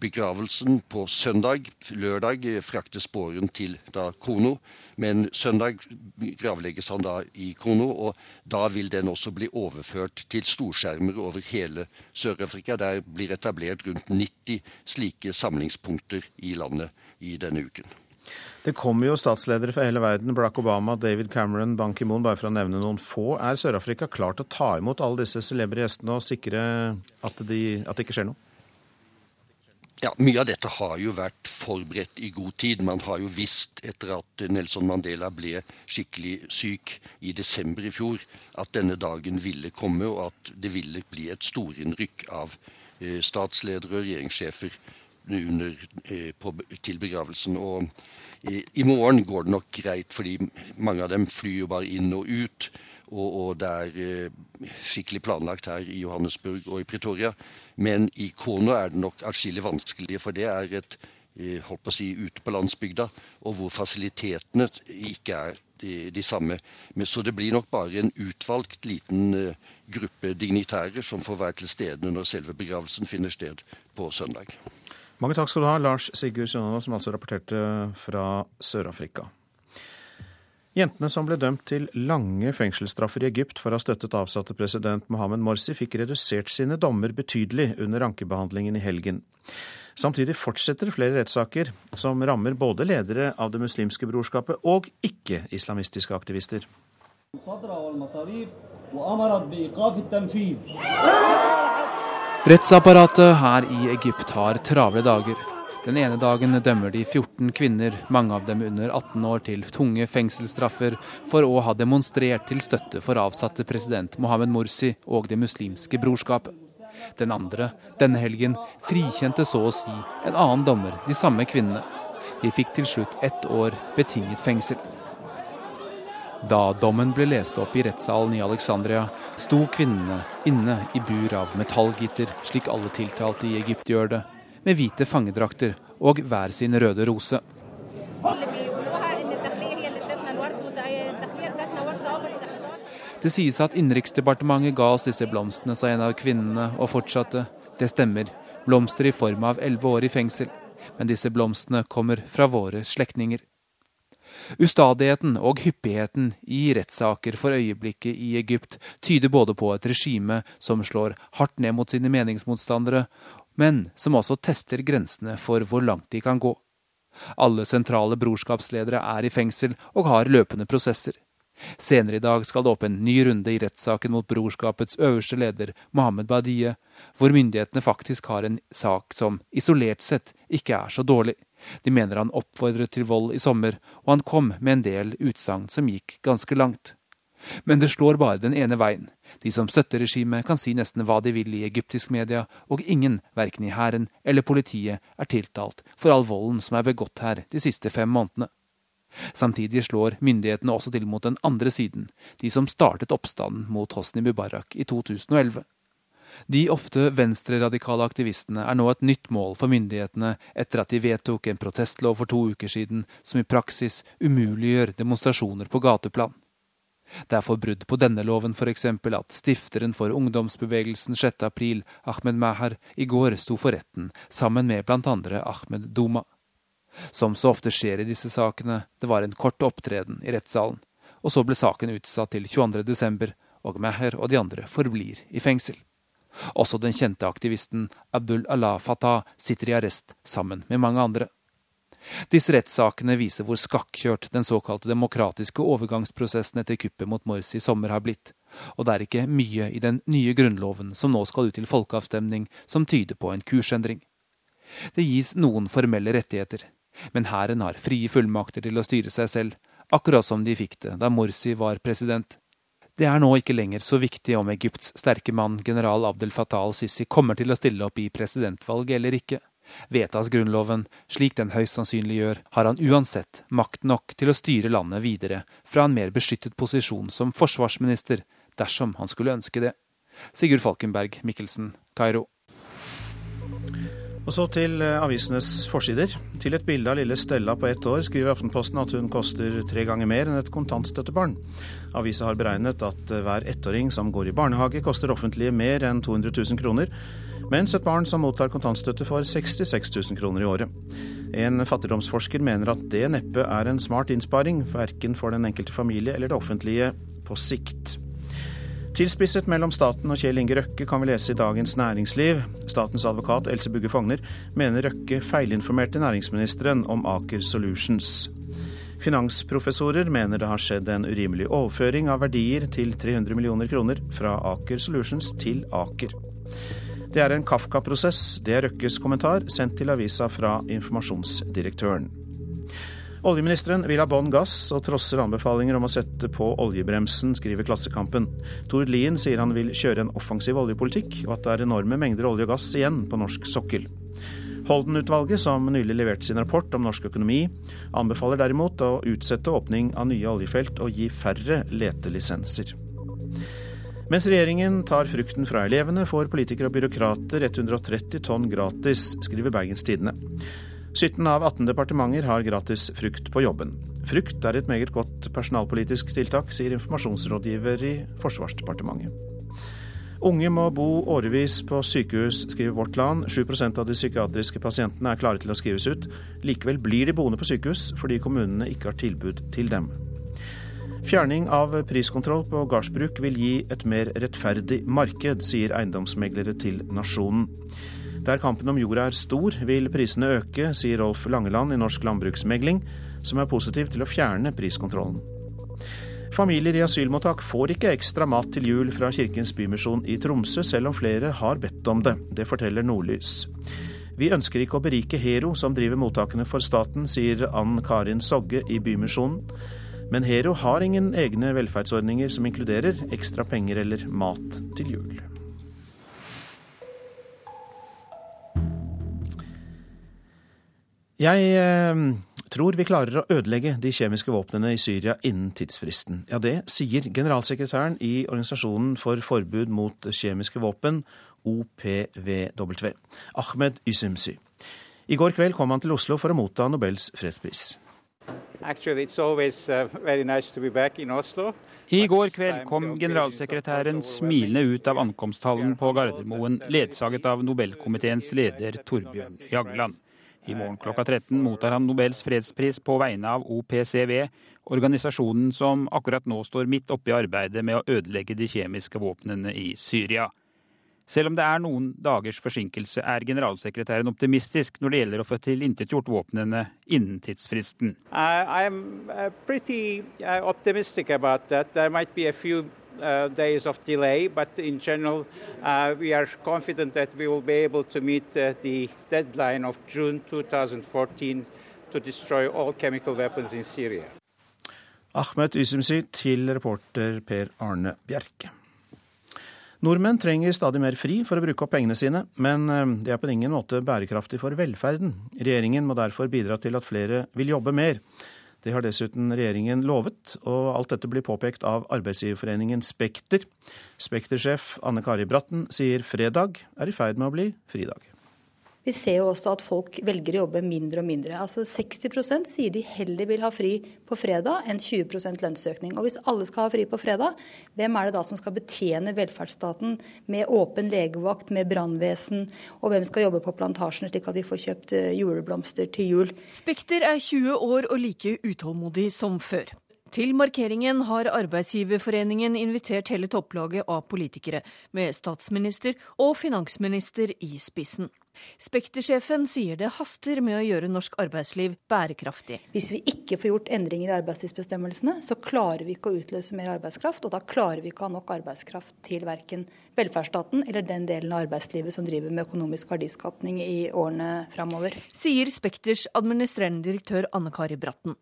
begravelsen på søndag. Lørdag fraktes båren til da Kono, men søndag gravlegges han da i Kono. Og da vil den også bli overført til storskjermer over hele Sør-Afrika. Der blir etablert rundt 90 slike samlingspunkter i landet i denne uken. Det kommer jo statsledere fra hele verden. Barack Obama, David Cameron, Ban Ki-moon, bare for å nevne noen få. Er Sør-Afrika klar til å ta imot alle disse celebre gjestene og sikre at, de, at det ikke skjer noe? Ja, Mye av dette har jo vært forberedt i god tid. Man har jo visst etter at Nelson Mandela ble skikkelig syk i desember i fjor, at denne dagen ville komme, og at det ville bli et storinnrykk av eh, statsledere og regjeringssjefer under, eh, på, til begravelsen. Og i, i morgen går det nok greit, fordi mange av dem flyr jo bare inn og ut. Og, og det er eh, skikkelig planlagt her i Johannesburg og i Pretoria. Men i Kono er det nok atskillig vanskeligere, for det er et eh, holdt på å si, ute på landsbygda, og hvor fasilitetene ikke er de, de samme. Men, så det blir nok bare en utvalgt liten uh, gruppe dignitærer som får være til stede når selve begravelsen finner sted på søndag. Mange takk skal du ha, Lars Sigurd Sønnaas, som altså rapporterte fra Sør-Afrika. Jentene som ble dømt til lange fengselsstraffer i Egypt for å ha støttet avsatte president Mohammed Morsi, fikk redusert sine dommer betydelig under ankebehandlingen i helgen. Samtidig fortsetter flere rettssaker som rammer både ledere av Det muslimske brorskapet og ikke-islamistiske aktivister. Rettsapparatet her i Egypt har travle dager. Den ene dagen dømmer de 14 kvinner, mange av dem under 18 år, til tunge fengselsstraffer for å ha demonstrert til støtte for avsatte president Mohammed Morsi og Det muslimske brorskapet. Den andre, denne helgen, frikjente så å si en annen dommer, de samme kvinnene. De fikk til slutt ett år betinget fengsel. Da dommen ble lest opp i rettssalen i Alexandria, sto kvinnene inne i bur av metallgitter, slik alle tiltalte i Egypt gjør det, med hvite fangedrakter og hver sin røde rose. Det sies at Innenriksdepartementet ga oss disse blomstene, sa en av kvinnene, og fortsatte. Det stemmer, blomster i form av elleve år i fengsel. Men disse blomstene kommer fra våre slektninger. Ustadigheten og hyppigheten i rettssaker for øyeblikket i Egypt tyder både på et regime som slår hardt ned mot sine meningsmotstandere, men som også tester grensene for hvor langt de kan gå. Alle sentrale brorskapsledere er i fengsel og har løpende prosesser. Senere i dag skal det opp en ny runde i rettssaken mot brorskapets øverste leder, Mohammed Badie, hvor myndighetene faktisk har en sak som isolert sett ikke er så dårlig. De mener han oppfordret til vold i sommer, og han kom med en del utsagn som gikk ganske langt. Men det slår bare den ene veien. De som støtter regimet, kan si nesten hva de vil i egyptisk media, og ingen, verken i hæren eller politiet, er tiltalt for all volden som er begått her de siste fem månedene. Samtidig slår myndighetene også til mot den andre siden, de som startet oppstanden mot Hosni Mubarak i 2011. De ofte venstreradikale aktivistene er nå et nytt mål for myndighetene etter at de vedtok en protestlov for to uker siden som i praksis umuliggjør demonstrasjoner på gateplan. Det er for brudd på denne loven f.eks. at stifteren for ungdomsbevegelsen 6. april, Ahmed Mahar, i går sto for retten sammen med bl.a. Ahmed Duma. Som så ofte skjer i disse sakene, det var en kort opptreden i rettssalen, og så ble saken utsatt til 22.12., og Meher og de andre forblir i fengsel. Også den kjente aktivisten Abdul Allah Fatah sitter i arrest sammen med mange andre. Disse rettssakene viser hvor skakkjørt den såkalte demokratiske overgangsprosessen etter kuppet mot Morsi i sommer har blitt, og det er ikke mye i den nye grunnloven som nå skal ut til folkeavstemning som tyder på en kursendring. Det gis noen formelle rettigheter, men hæren har frie fullmakter til å styre seg selv, akkurat som de fikk det da Morsi var president. Det er nå ikke lenger så viktig om Egypts sterke mann general Abdel Fattah al-Sisi kommer til å stille opp i presidentvalget eller ikke. Vedtas Grunnloven, slik den høyst sannsynlig gjør, har han uansett makt nok til å styre landet videre fra en mer beskyttet posisjon som forsvarsminister, dersom han skulle ønske det. Sigurd Falkenberg Mikkelsen, Kairo. Og så til eh, avisenes forsider. Til et bilde av lille Stella på ett år skriver Aftenposten at hun koster tre ganger mer enn et kontantstøttebarn. Avisa har beregnet at eh, hver ettåring som går i barnehage koster offentlige mer enn 200 000 kroner, mens et barn som mottar kontantstøtte får 66 000 kroner i året. En fattigdomsforsker mener at det neppe er en smart innsparing, verken for den enkelte familie eller det offentlige på sikt. Tilspisset mellom staten og Kjell Inge Røkke kan vi lese i Dagens Næringsliv. Statens advokat Else Bugge Fogner mener Røkke feilinformerte næringsministeren om Aker Solutions. Finansprofessorer mener det har skjedd en urimelig overføring av verdier til 300 millioner kroner fra Aker Solutions til Aker. Det er en Kafka-prosess, det er Røkkes kommentar, sendt til avisa fra informasjonsdirektøren. Oljeministeren vil ha bånn gass og trosser anbefalinger om å sette på oljebremsen, skriver Klassekampen. Tord Lien sier han vil kjøre en offensiv oljepolitikk, og at det er enorme mengder olje og gass igjen på norsk sokkel. Holden-utvalget, som nylig leverte sin rapport om norsk økonomi, anbefaler derimot å utsette åpning av nye oljefelt og gi færre letelisenser. Mens regjeringen tar frukten fra elevene, får politikere og byråkrater 130 tonn gratis, skriver Bergens Tidende. 17 av 18 departementer har gratis frukt på jobben. Frukt er et meget godt personalpolitisk tiltak, sier informasjonsrådgiver i Forsvarsdepartementet. Unge må bo årevis på sykehus, skriver Vårt Land. 7 av de psykiatriske pasientene er klare til å skrives ut. Likevel blir de boende på sykehus fordi kommunene ikke har tilbud til dem. Fjerning av priskontroll på gardsbruk vil gi et mer rettferdig marked, sier eiendomsmeglere til Nasjonen. Der kampen om jorda er stor, vil prisene øke, sier Rolf Langeland i Norsk landbruksmegling, som er positiv til å fjerne priskontrollen. Familier i asylmottak får ikke ekstra mat til jul fra Kirkens Bymisjon i Tromsø, selv om flere har bedt om det. Det forteller Nordlys. Vi ønsker ikke å berike Hero, som driver mottakene for staten, sier Ann Karin Sogge i Bymisjonen. Men Hero har ingen egne velferdsordninger som inkluderer ekstra penger eller mat til jul. Jeg eh, tror vi klarer å ødelegge de kjemiske våpnene i Syria innen tidsfristen. Ja, det sier generalsekretæren i Organisasjonen for forbud mot kjemiske våpen, OPVW, Ahmed Ysymsy. I går kveld kom han til Oslo for å motta Nobels fredspris. Actually, uh, nice I går kveld kom generalsekretæren smilende ut av ankomsthallen på Gardermoen, ledsaget av Nobelkomiteens leder Torbjørn Jagland. I morgen klokka 13 mottar han Nobels fredspris på vegne av OPCW, organisasjonen som akkurat nå står midt oppe i arbeidet med å ødelegge de kjemiske våpnene i Syria. Selv om det er noen dagers forsinkelse, er generalsekretæren optimistisk når det gjelder å få tilintetgjort våpnene innen tidsfristen. Uh, uh, days of delay, but in general, uh, we are confident that we will be able to meet uh, the deadline of June 2014 to destroy all chemical weapons in Syria. Ahmed Ysumsi til reporter Per Arne Bjerke. Nordmenn trenger stadig mer fri for å bruke opp pengene sine, men uh, det er på ingen måte bærekraftig for velferden. Regjeringen må derfor bidra til at flere vil jobbe mer. Det har dessuten regjeringen lovet, og alt dette blir påpekt av arbeidsgiverforeningen Spekter. Spekter-sjef Anne Kari Bratten sier fredag er i ferd med å bli fridag. Vi ser jo også at folk velger å jobbe mindre og mindre. Altså 60% sier de heller vil ha fri på fredag enn 20% lønnsøkning. Og hvis alle skal ha fri på fredag, hvem er det da som skal betjene velferdsstaten med åpen legevakt, med brannvesen, og hvem skal jobbe på plantasjene slik at de får kjøpt eh, juleblomster til jul? Spekter er 20 år og like utålmodig som før. Til markeringen har Arbeidsgiverforeningen invitert hele topplaget av politikere, med statsminister og finansminister i spissen. Spekter-sjefen sier det haster med å gjøre norsk arbeidsliv bærekraftig. Hvis vi ikke får gjort endringer i arbeidstidsbestemmelsene, så klarer vi ikke å utløse mer arbeidskraft. Og da klarer vi ikke å ha nok arbeidskraft til verken velferdsstaten eller den delen av arbeidslivet som driver med økonomisk verdiskapning i årene framover. Sier Spekters administrerende direktør Anne Kari Bratten.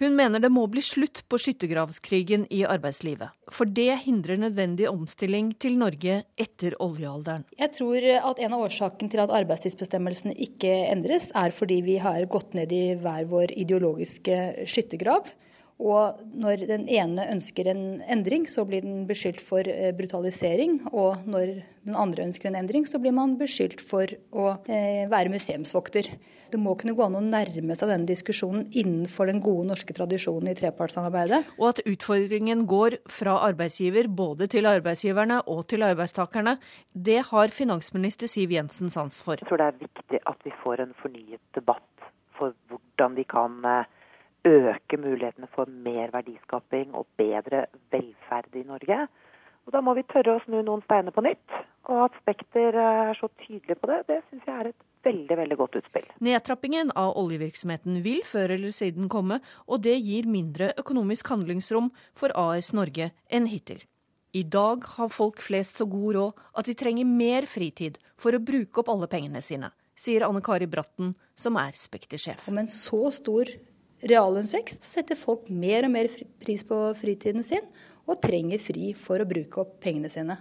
Hun mener det må bli slutt på skyttergravskrigen i arbeidslivet. For det hindrer nødvendig omstilling til Norge etter oljealderen. Jeg tror at en av årsakene til at arbeidstidsbestemmelsene ikke endres, er fordi vi har gått ned i hver vår ideologiske skyttergrav. Og når den ene ønsker en endring, så blir den beskyldt for eh, brutalisering. Og når den andre ønsker en endring, så blir man beskyldt for å eh, være museumsvokter. Det må kunne gå an å nærme seg denne diskusjonen innenfor den gode norske tradisjonen i trepartssamarbeidet. Og at utfordringen går fra arbeidsgiver både til arbeidsgiverne og til arbeidstakerne, det har finansminister Siv Jensen sans for. Jeg tror det er viktig at vi får en fornyet debatt for hvordan vi kan eh, øke mulighetene for mer verdiskaping og bedre velferd i Norge. Og Da må vi tørre å snu noen steiner på nytt. Og at Spekter eh, er så tydelig på det, det syns jeg er et veldig veldig godt utspill. Nedtrappingen av oljevirksomheten vil før eller siden komme, og det gir mindre økonomisk handlingsrom for AS Norge enn hittil. I dag har folk flest så god råd at de trenger mer fritid for å bruke opp alle pengene sine, sier Anne Kari Bratten, som er Spekter-sjef. Om en så stor reallønnsvekst, så setter folk mer og mer pris på fritiden sin, og trenger fri for å bruke opp pengene sine.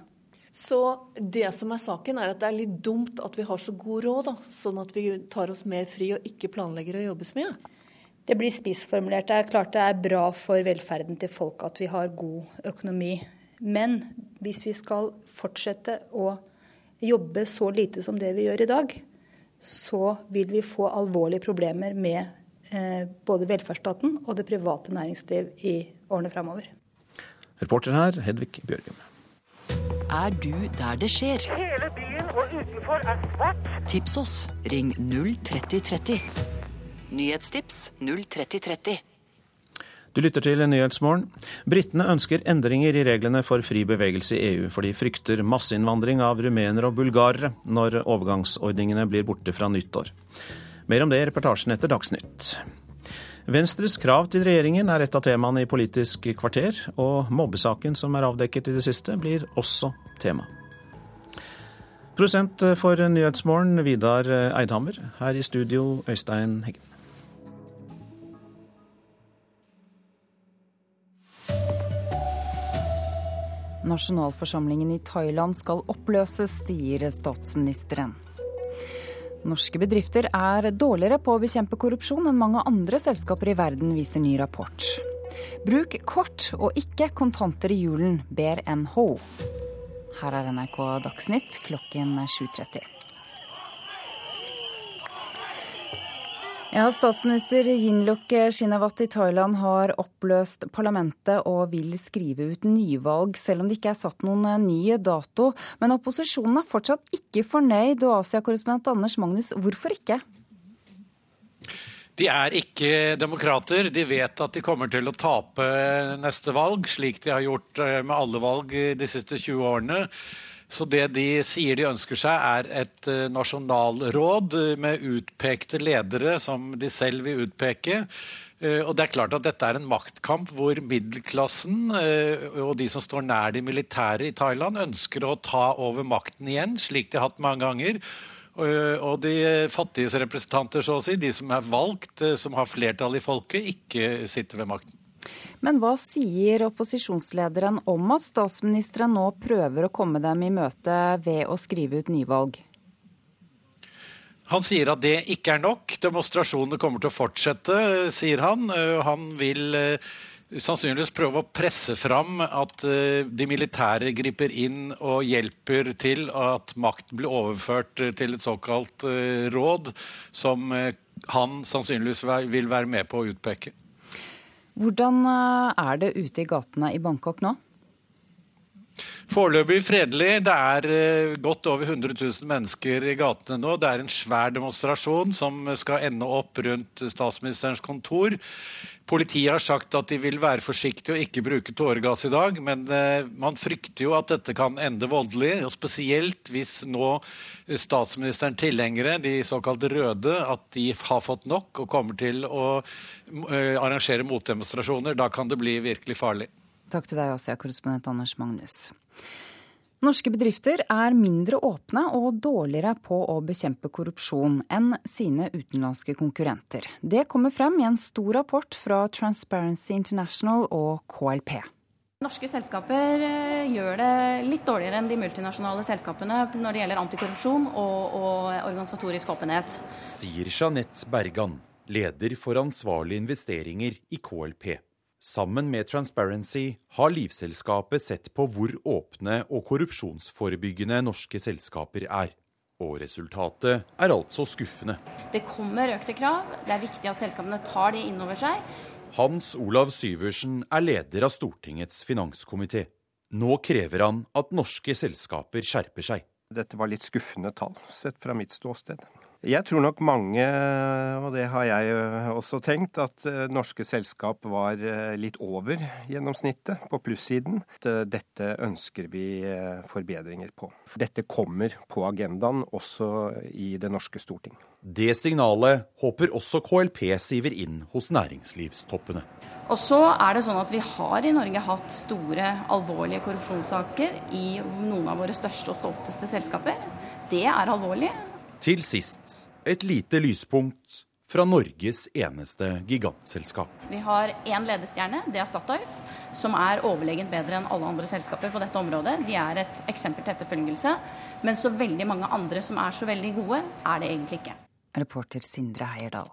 Så det som er saken, er at det er litt dumt at vi har så god råd, da, sånn at vi tar oss mer fri og ikke planlegger å jobbe så mye? Det blir spissformulert. Det er klart det er bra for velferden til folk at vi har god økonomi. Men hvis vi skal fortsette å jobbe så lite som det vi gjør i dag, så vil vi få alvorlige problemer med både velferdsstaten og det private næringsliv i årene framover. Reporter her, Hedvig Bjørgum. Er du der det skjer? Hele byen og utenfor er svart. Tips oss. Ring 03030. Nyhetstips 03030. Du lytter til Nyhetsmorgen. Britene ønsker endringer i reglene for fri bevegelse i EU, for de frykter masseinnvandring av rumenere og bulgarere når overgangsordningene blir borte fra nyttår. Mer om det i reportasjen etter Dagsnytt. Venstres krav til regjeringen er et av temaene i Politisk kvarter, og mobbesaken som er avdekket i det siste, blir også tema. Prosent for Nyhetsmorgen, Vidar Eidhammer. Her i studio, Øystein Heggen. Nasjonalforsamlingen i Thailand skal oppløses, sier statsministeren. Norske bedrifter er dårligere på å bekjempe korrupsjon enn mange andre selskaper i verden, viser ny rapport. Bruk kort og ikke kontanter i julen, ber NHO. Her er NRK Dagsnytt klokken 7.30. Ja, Statsminister Yinluk Shinawat i Thailand har oppløst parlamentet og vil skrive ut nyvalg, selv om det ikke er satt noen eh, ny dato. Men opposisjonen er fortsatt ikke fornøyd, og Asia-korrespondent Anders Magnus, hvorfor ikke? De er ikke demokrater. De vet at de kommer til å tape neste valg, slik de har gjort eh, med alle valg de siste 20 årene. Så det de sier de ønsker seg, er et uh, nasjonalråd eh, med utpekte ledere som de selv vil utpeke. Uh, og det er klart at Dette er en maktkamp hvor middelklassen og de som står nær de militære i Thailand, ønsker å ta over makten igjen, slik de har hatt mange ganger. Og de fattiges representanter, så å si, de som er valgt, som har flertall i folket, ikke sitter ved makten. Men hva sier opposisjonslederen om at statsministeren nå prøver å komme dem i møte ved å skrive ut nyvalg? Han sier at det ikke er nok. Demonstrasjonene kommer til å fortsette, sier han. Han vil eh, sannsynligvis prøve å presse fram at eh, de militære griper inn og hjelper til at makt blir overført til et såkalt eh, råd, som han sannsynligvis vil være med på å utpeke. Hvordan eh, er det ute i gatene i Bangkok nå? Foreløpig fredelig. Det er eh, godt over 100 000 mennesker i gatene nå. Det er en svær demonstrasjon som skal ende opp rundt statsministerens kontor. Politiet har sagt at de vil være forsiktige og ikke bruke tåregass i dag, men eh, man frykter jo at dette kan ende voldelig. og Spesielt hvis nå statsministeren tilhengere, de såkalt røde, at de har fått nok og kommer til å eh, arrangere motdemonstrasjoner. Da kan det bli virkelig farlig. Takk til deg, Asia-korrespondent Anders Magnus. Norske bedrifter er mindre åpne og dårligere på å bekjempe korrupsjon enn sine utenlandske konkurrenter. Det kommer frem i en stor rapport fra Transparency International og KLP. Norske selskaper eh, gjør det litt dårligere enn de multinasjonale selskapene når det gjelder antikorrupsjon og, og organisatorisk åpenhet. Sier Jeanette Bergan, leder for ansvarlige investeringer i KLP. Sammen med Transparency har livselskapet sett på hvor åpne og korrupsjonsforebyggende norske selskaper er. Og resultatet er altså skuffende. Det kommer økte krav. Det er viktig at selskapene tar de inn over seg. Hans Olav Syversen er leder av Stortingets finanskomité. Nå krever han at norske selskaper skjerper seg. Dette var litt skuffende tall, sett fra mitt ståsted. Jeg tror nok mange, og det har jeg eh, også tenkt, at eh, norske selskap var eh, litt over gjennomsnittet på plussiden. Dette ønsker vi forbedringer på. Dette kommer på agendaen også i det norske storting. Det signalet håper også KLP siver inn hos næringslivstoppene. Og så er det sånn at Vi har i Norge hatt store, alvorlige korrupsjonssaker i noen av våre største og stolteste selskaper. Det er alvorlig. Til sist et lite lyspunkt fra Norges eneste gigantselskap. Vi har én ledestjerne, det er Statoil, som er overlegent bedre enn alle andre selskaper på dette området. De er et eksempel til etterfølgelse. Men så veldig mange andre som er så veldig gode, er det egentlig ikke. Reporter Sindre Heierdal.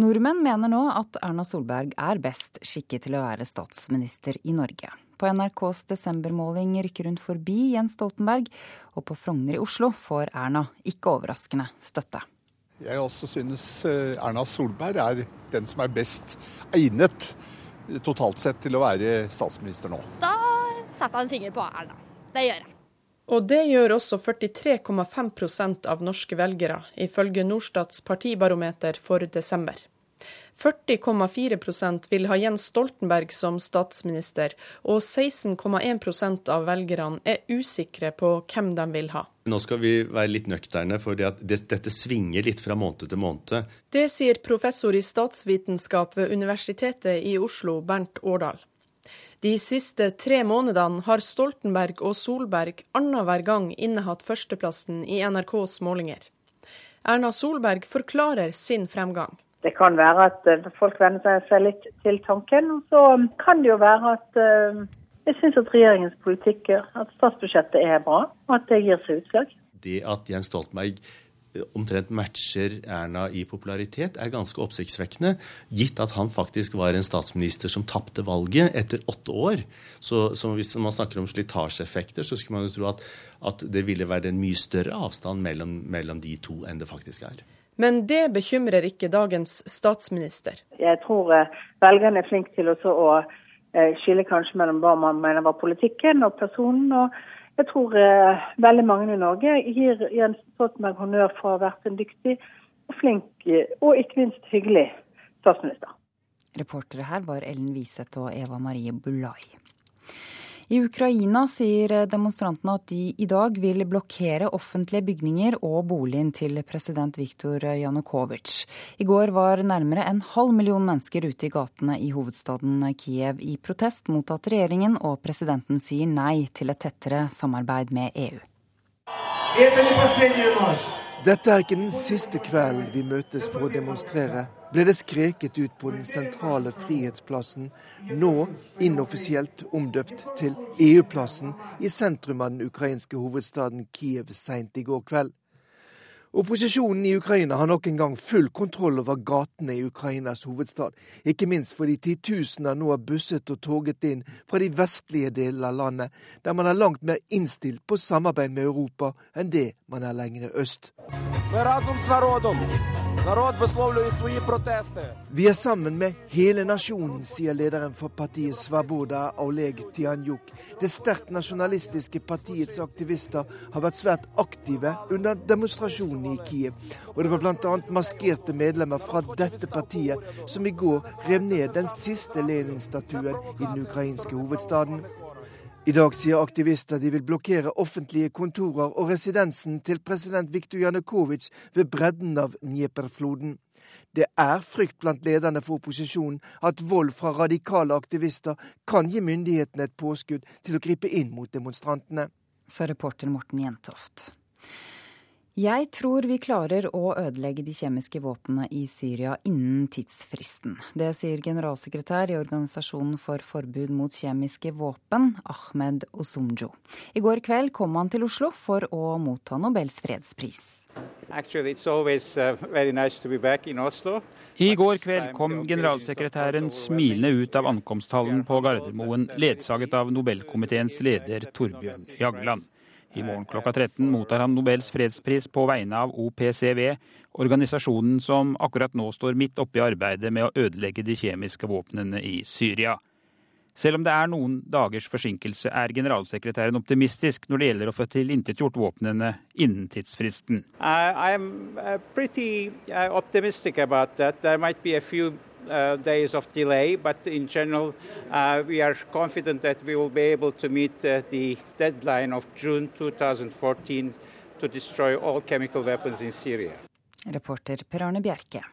Nordmenn mener nå at Erna Solberg er best skikket til å være statsminister i Norge. På NRKs desembermåling rykker hun forbi Jens Stoltenberg, og på Frogner i Oslo får Erna, ikke overraskende, støtte. Jeg også synes eh, Erna Solberg er den som er best egnet totalt sett til å være statsminister nå. Da setter jeg en finger på Erna. Det gjør jeg. Og det gjør også 43,5% av norske velgere, ifølge Norstats partibarometer for desember. 40,4% vil ha Jens Stoltenberg som statsminister, og 16,1% av velgerne er usikre på hvem de vil ha. Nå skal vi være litt nøkterne, for det det, dette svinger litt fra måned til måned. Det sier professor i statsvitenskap ved Universitetet i Oslo, Bernt Årdal. De siste tre månedene har Stoltenberg og Solberg annenhver gang innehatt førsteplassen i NRKs målinger. Erna Solberg forklarer sin fremgang. Det kan være at eh, folk venner seg litt til tanken. Og så kan det jo være at eh, jeg syns at regjeringens politikk, at statsbudsjettet er bra, og at det gir seg utslag. Det at Jens Stoltenberg eh, omtrent matcher Erna i popularitet, er ganske oppsiktsvekkende. Gitt at han faktisk var en statsminister som tapte valget etter åtte år. Så, så, hvis man snakker om slitasjeeffekter, så skulle man jo tro at, at det ville vært en mye større avstand mellom, mellom de to enn det faktisk er. Men det bekymrer ikke dagens statsminister. Jeg tror eh, velgerne er flinke til å eh, skille kanskje mellom hva man mener var politikken og personen. og jeg tror eh, veldig mange i Norge gir Jens Stoltenberg honnør for å ha vært en dyktig og flink og ikke minst hyggelig statsminister. Reportere her var Ellen Wiseth og Eva Marie Bulai. I Ukraina sier demonstrantene at de i dag vil blokkere offentlige bygninger og boligen til president Viktor Janukovitsj. I går var nærmere en halv million mennesker ute i gatene i hovedstaden Kiev i protest mot at regjeringen og presidenten sier nei til et tettere samarbeid med EU. Dette er ikke den siste kvelden vi møtes for å demonstrere ble det skreket ut på den sentrale Frihetsplassen, nå inoffisielt omdøpt til EU-plassen, i sentrum av den ukrainske hovedstaden Kiev seint i går kveld. Opposisjonen i Ukraina har nok en gang full kontroll over gatene i Ukrainas hovedstad, ikke minst fordi titusener nå har busset og toget inn fra de vestlige delene av landet, der man er langt mer innstilt på samarbeid med Europa enn det man er lenger øst. Vi er sammen med hele nasjonen, sier lederen for partiet Svaboda, Oleg Tianjuk. Det sterkt nasjonalistiske partiets aktivister har vært svært aktive under demonstrasjonen i Kiev. Og det var bl.a. maskerte medlemmer fra dette partiet som i går rev ned den siste Lenin-statuen i den ukrainske hovedstaden. I dag sier aktivister de vil blokkere offentlige kontorer og residensen til president Viktor Janukovitsj ved bredden av Dnjeperfloden. Det er frykt blant lederne for opposisjonen at vold fra radikale aktivister kan gi myndighetene et påskudd til å gripe inn mot demonstrantene. Sa reporter Morten Jentoft. Jeg tror vi klarer å ødelegge de kjemiske våpnene i Syria innen tidsfristen. Det sier generalsekretær i Organisasjonen for forbud mot kjemiske våpen, Ahmed Osumjo. I går kveld kom han til Oslo for å motta Nobels fredspris. Actually, uh, nice I går kveld kom generalsekretæren smilende ut av ankomsthallen på Gardermoen, ledsaget av Nobelkomiteens leder Torbjørn Jagland. I morgen klokka 13 mottar han Nobels fredspris på vegne av OPCW, organisasjonen som akkurat nå står midt oppe i arbeidet med å ødelegge de kjemiske våpnene i Syria. Selv om det er noen dagers forsinkelse, er generalsekretæren optimistisk når det gjelder å få tilintetgjort våpnene innen tidsfristen. Uh, uh, days of delay, but in general, uh, we are confident that we will be able to meet uh, the deadline of June 2014 to destroy all chemical weapons in Syria. Reporter Per Arne Bjerke.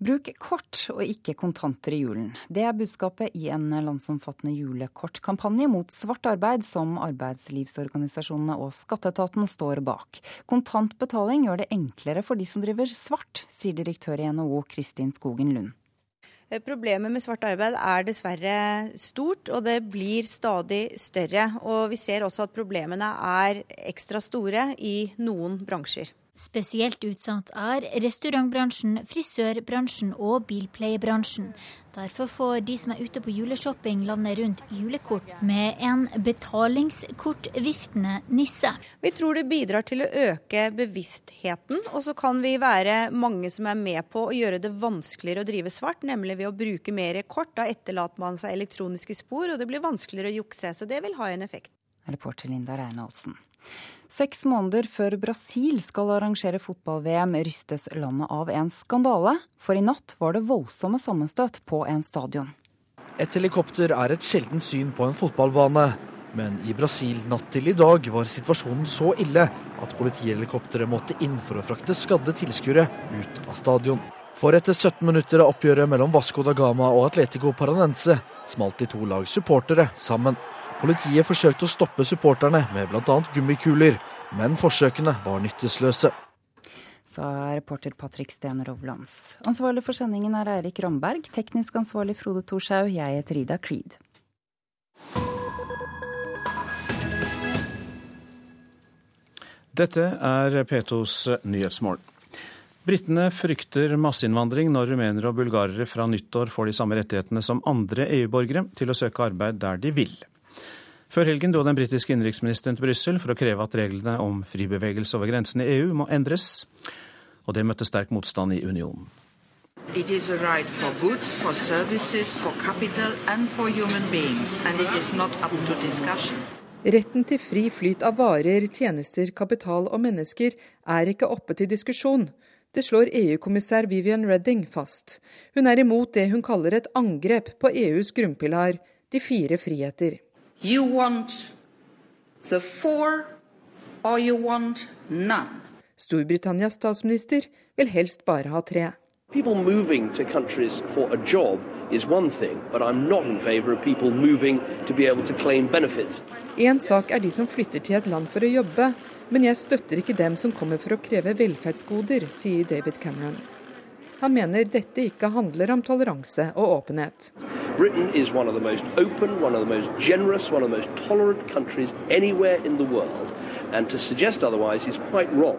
Bruk kort og ikke kontanter i julen. Det er budskapet i en landsomfattende julekortkampanje mot svart arbeid som arbeidslivsorganisasjonene og skatteetaten står bak. Kontantbetaling gjør det enklere for de som driver svart, sier direktør i NHO Kristin Skogen Lund. Eh, problemet med svart arbeid er dessverre stort, og det blir stadig større. Og vi ser også at problemene er ekstra store i noen bransjer. Spesielt utsatt er restaurantbransjen, frisørbransjen og bilpleiebransjen. Derfor får de som er ute på juleshopping landet rundt julekort med en betalingskortviftende nisse. Vi tror det bidrar til å øke bevisstheten, og så kan vi være mange som er med på å gjøre det vanskeligere å drive svart, nemlig ved å bruke mer kort. Da etterlater man seg elektroniske spor, og det blir vanskeligere å jukse. Så det vil ha en effekt. Reporter Linda Reinholdsen. Seks måneder før Brasil skal arrangere fotball-VM, rystes landet av en skandale. For i natt var det voldsomme sammenstøt på en stadion. Et helikopter er et sjeldent syn på en fotballbane. Men i Brasil natt til i dag var situasjonen så ille at politihelikopteret måtte inn for å frakte skadde tilskuere ut av stadion. For etter 17 minutter av oppgjøret mellom Vasco da Gama og Atletico Paranense smalt de to lags supportere sammen. Politiet forsøkte å stoppe supporterne med bl.a. gummikuler, men forsøkene var nyttesløse. Sa reporter Patrick Steen Rovlands. Ansvarlig for sendingen er Eirik Romberg. Teknisk ansvarlig Frode Thorshaug. Jeg heter Ida Creed. Dette er P2s nyhetsmål. Britene frykter masseinnvandring når rumenere og bulgarere fra nyttår får de samme rettighetene som andre EU-borgere til å søke arbeid der de vil. Før helgen dro den britiske innenriksministeren til Brussel for å kreve at reglene om fri bevegelse over grensene i EU må endres, og det møtte sterk motstand i unionen. It is a right for goods, for services, for capital and for human beings, and it is not up to discussion. Retten til fri flyt av varer, tjenester, kapital og mennesker er ikke oppe til diskusjon. Det slår EU-kommissær Vivian Redding fast. Hun er imot det hun kaller et angrep på EUs grunnpilar, de fire friheter. You want the four or you want none. Storbritannias statsminister vil helst bare ha tre. People moving to countries for a job is one thing, but I'm not in favor of people moving to be able to claim benefits. En sak er de som flytter til et land for å jobbe, men jeg støtter ikke dem som kommer for å kreve velferdsgoder, sier David Cameron. Han mener dette ikke handler om toleranse og åpenhet. Britain is one of the most open, one of the most generous, one of the most tolerant countries anywhere in the world. And to suggest otherwise is quite wrong.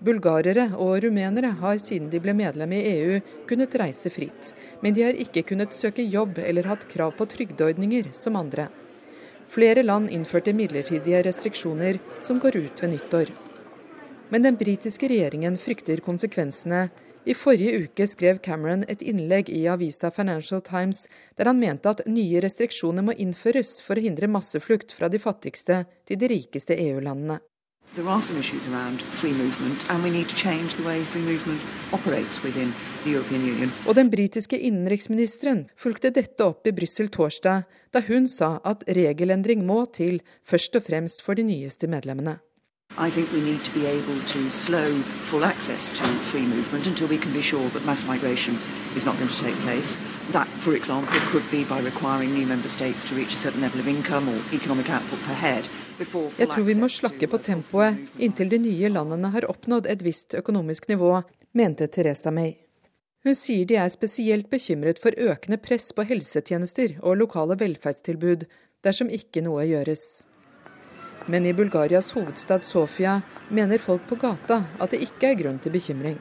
Bulgarere og rumenere har siden de ble medlem i EU kunnet reise fritt, men de har ikke kunnet søke jobb eller hatt krav på trygdeordninger som andre. Flere land innførte midlertidige restriksjoner som går ut ved nyttår. Men den britiske regjeringen frykter konsekvensene I forrige uke skrev Cameron et innlegg i avisa Financial Times der han mente at nye restriksjoner må innføres for å hindre masseflukt fra de fattigste til de rikeste EU-landene. There are some issues around free movement, and we need to change the way free movement operates within the European Union. Og den britiske innenriksministeren fulgte dette opp i Brussel torsdag, da hun sa at regelendring må til, først og fremst for de nyeste medlemmene. I think we need to be able to slow full access to free movement until we can be sure that mass migration is not going to take place. That, for example, could be by requiring new member states to reach a certain level of income or economic output per head. Jeg tror vi må slakke på tempoet inntil de nye landene har oppnådd et visst økonomisk nivå, mente Teresa May. Hun sier de er spesielt bekymret for økende press på helsetjenester og lokale velferdstilbud dersom ikke noe gjøres. Men i Bulgarias hovedstad Sofia mener folk på gata at det ikke er grunn til bekymring.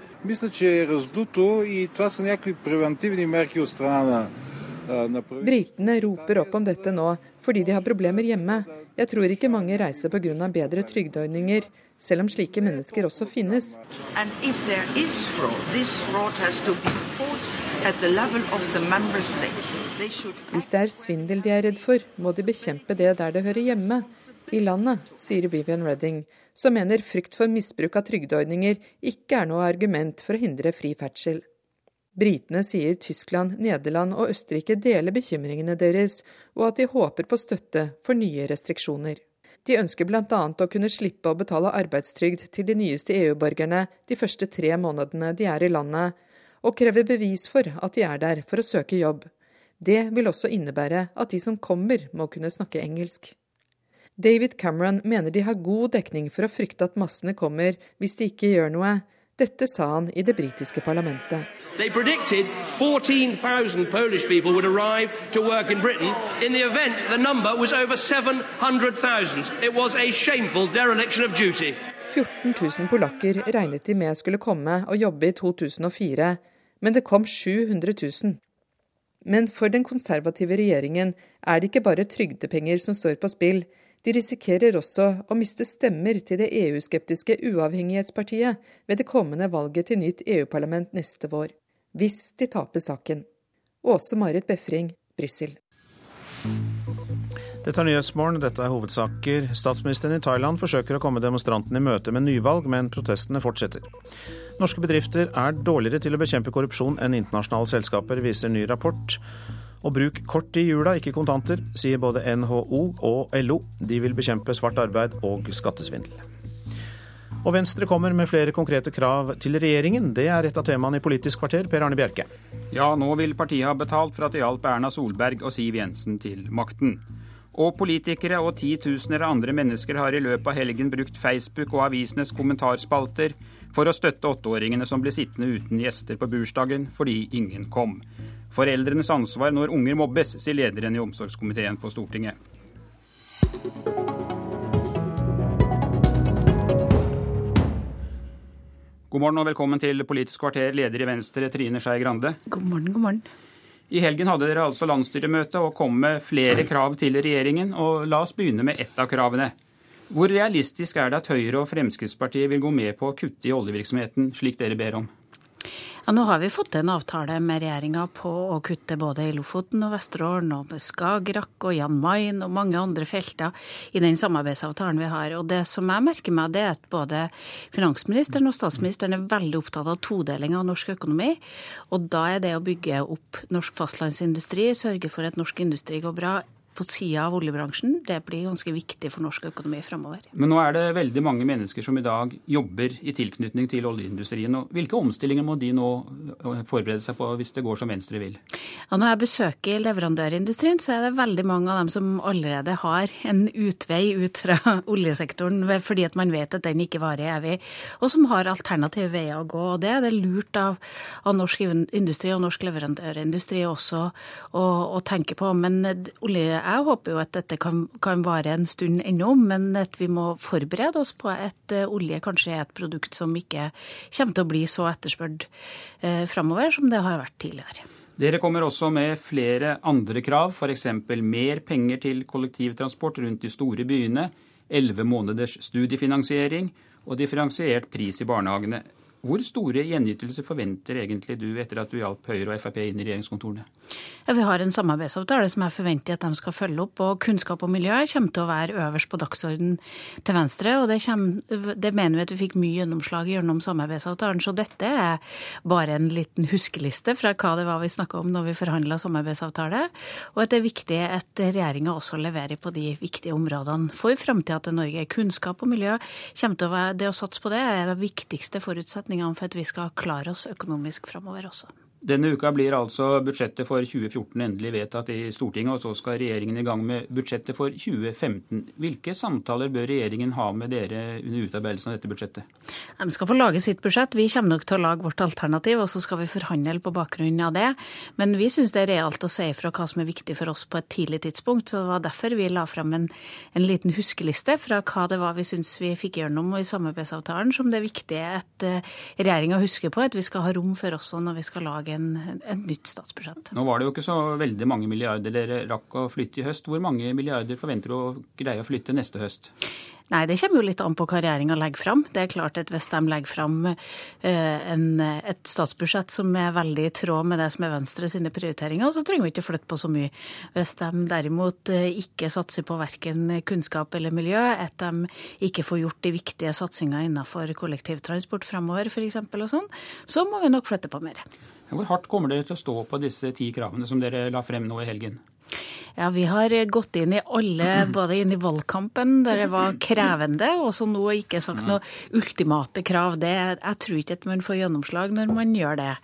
Britene roper opp om dette nå fordi de har problemer hjemme. Jeg tror ikke mange reiser pga. bedre trygdeordninger, selv om slike mennesker også finnes. Fraud, fraud hvis det er svindel de er redd for, må de bekjempe det der det hører hjemme, i landet, sier Vivian Redding, som mener frykt for misbruk av trygdeordninger ikke er noe argument for å hindre fri ferdsel. Britene sier Tyskland, Nederland og Østerrike deler bekymringene deres, og at de håper på støtte for nye restriksjoner. De ønsker bl.a. å kunne slippe å betale arbeidstrygd til de nyeste EU-borgerne de første tre månedene de er i landet, og krever bevis for at de er der for å søke jobb. Det vil også innebære at de som kommer, må kunne snakke engelsk. David Cameron mener de har god dekning for å frykte at massene kommer hvis de ikke gjør noe. Dette sa han i det britiske parlamentet. They predicted 14,000 Polish people would arrive to work in Britain. In the event, the number was over 700,000. It was a shameful dereliction of duty. 14 000 polakker regnet de med skulle komme og jobbe i 2004, men det kom 700 000. Men for den konservative regjeringen er det ikke bare trygdepenger som står på spill. De risikerer også å miste stemmer til det EU-skeptiske Uavhengighetspartiet ved det kommende valget til nytt EU-parlament neste vår, hvis de taper saken. Åse Marit Befring, Brussel. Dette er Nyhetsmorgen, dette er hovedsaker. Statsministeren i Thailand forsøker å komme demonstrantene i møte med nyvalg, men protestene fortsetter. Norske bedrifter er dårligere til å bekjempe korrupsjon enn internasjonale selskaper, viser ny rapport. Og bruk kort i jula, ikke kontanter, sier både NHO og LO. De vil bekjempe svart arbeid og skattesvindel. Og Venstre kommer med flere konkrete krav til regjeringen. Det er et av temaene i Politisk kvarter. Per Arne Bjerke. Ja, nå vil partiet ha betalt for at det hjalp Erna Solberg og Siv Jensen til makten. Og politikere og titusener av andre mennesker har i løpet av helgen brukt Facebook og avisenes kommentarspalter for å støtte åtteåringene som ble sittende uten gjester på bursdagen fordi ingen kom. Foreldrenes ansvar når unger mobbes, sier lederen i omsorgskomiteen på Stortinget. God morgen og velkommen til Politisk kvarter, leder i Venstre Trine Skei Grande. God morgen, god morgen. I helgen hadde dere altså landsstyremøte og kom med flere krav til regjeringen. og La oss begynne med ett av kravene. Hvor realistisk er det at Høyre og Fremskrittspartiet vil gå med på å kutte i oljevirksomheten, slik dere ber om? Ja, nå har vi fått en avtale med regjeringa på å kutte både i Lofoten og Vesterålen og Skagerrak og Jan Mayen og mange andre felter i den samarbeidsavtalen vi har. Og det som jeg merker meg, det er at både finansministeren og statsministeren er veldig opptatt av todeling av norsk økonomi. Og da er det å bygge opp norsk fastlandsindustri, sørge for at norsk industri går bra, på sida av oljebransjen, det blir ganske viktig for norsk økonomi fremover. Men nå er det veldig mange mennesker som i dag jobber i tilknytning til oljeindustrien. og Hvilke omstillinger må de nå øh, forberede seg på hvis det går som Venstre vil? Ja, når jeg besøker leverandørindustrien, så er det veldig mange av dem som allerede har en utvei ut fra oljesektoren fordi at man vet at den ikke varer evig, og som har alternative veier å gå. og Det er det lurt av, av norsk industri og norsk leverandørindustri også å, å tenke på. Men olje jeg håper jo at dette kan, kan vare en stund ennå, men at vi må forberede oss på at uh, olje kanskje er et produkt som ikke kommer til å bli så etterspurt uh, framover som det har vært tidligere. Dere kommer også med flere andre krav, f.eks. mer penger til kollektivtransport rundt de store byene, elleve måneders studiefinansiering og differensiert pris i barnehagene. Hvor store gjenytelser forventer egentlig du etter at du hjalp Høyre og Frp inn i regjeringskontorene? Ja, Vi har en samarbeidsavtale som jeg forventer at de skal følge opp. og Kunnskap og miljø kommer til å være øverst på dagsordenen til Venstre. og det, kommer, det, mener vi at vi fikk mye gjennomslag gjennom samarbeidsavtalen. Så dette er bare en liten huskeliste fra hva det var vi snakka om når vi forhandla samarbeidsavtale. Og at det er viktig at regjeringa også leverer på de viktige områdene for framtida til Norge. Kunnskap og miljø kommer til å være Det å satse på det er det viktigste forutsetningene for at vi skal klare oss økonomisk framover også. Denne uka blir altså budsjettet for 2014 endelig vedtatt i Stortinget, og så skal regjeringen i gang med budsjettet for 2015. Hvilke samtaler bør regjeringen ha med dere under utarbeidelsen av dette budsjettet? De skal få lage sitt budsjett. Vi kommer nok til å lage vårt alternativ, og så skal vi forhandle på bakgrunn av det. Men vi syns det er realt å si ifra hva som er viktig for oss på et tidlig tidspunkt. Så det var derfor vi la frem en, en liten huskeliste fra hva det var vi syns vi fikk gjennom i samarbeidsavtalen, som det er viktig at uh, regjeringa husker på at vi skal ha rom for også når vi skal lage en, et nytt statsbudsjett. Nå var det jo ikke så veldig mange milliarder dere rakk å flytte i høst. Hvor mange milliarder forventer du å greie å flytte neste høst? Nei, Det kommer jo litt an på hva regjeringa legger fram. Det er klart at Hvis de legger fram eh, en, et statsbudsjett som er veldig i tråd med det som er Venstre sine prioriteringer, så trenger vi ikke flytte på så mye. Hvis de derimot eh, ikke satser på verken kunnskap eller miljø, at de ikke får gjort de viktige satsingene innenfor kollektivtransport fremover f.eks., og sånn, så må vi nok flytte på mer. Hvor hardt kommer dere til å stå på disse ti kravene som dere la frem nå i helgen? Ja, Vi har gått inn i alle, både inn i valgkampen, der det var krevende, og så nå ikke sagt noe ultimate krav. Det, jeg tror ikke at man får gjennomslag når man gjør det.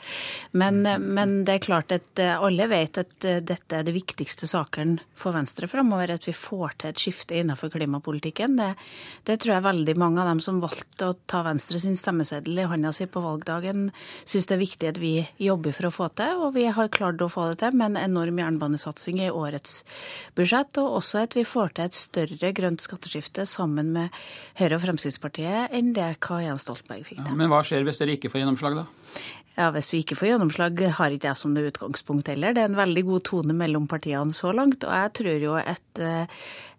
Men, men, det er klart at alle vet at dette er det viktigste saken for Venstre framover. At vi får til et skifte innenfor klimapolitikken. Det, det, tror jeg veldig mange av dem som valgte å ta Venstre sin stemmeseddel i hånda si på valgdagen, syns det er viktig at vi jobber for å få til. Og vi har klart å få det til med en enorm jernbanesatsing i årets budsjett, og også at vi får til et større grønt skatteskifte sammen med Høyre og Fremskrittspartiet enn det hva Jens Stoltenberg fikk til. Ja, men hva skjer hvis dere ikke får gjennomslag, da? Ja, Hvis vi ikke får gjennomslag, har ikke jeg som det utgangspunkt heller. Det er en veldig god tone mellom partiene så langt. Og jeg tror jo at,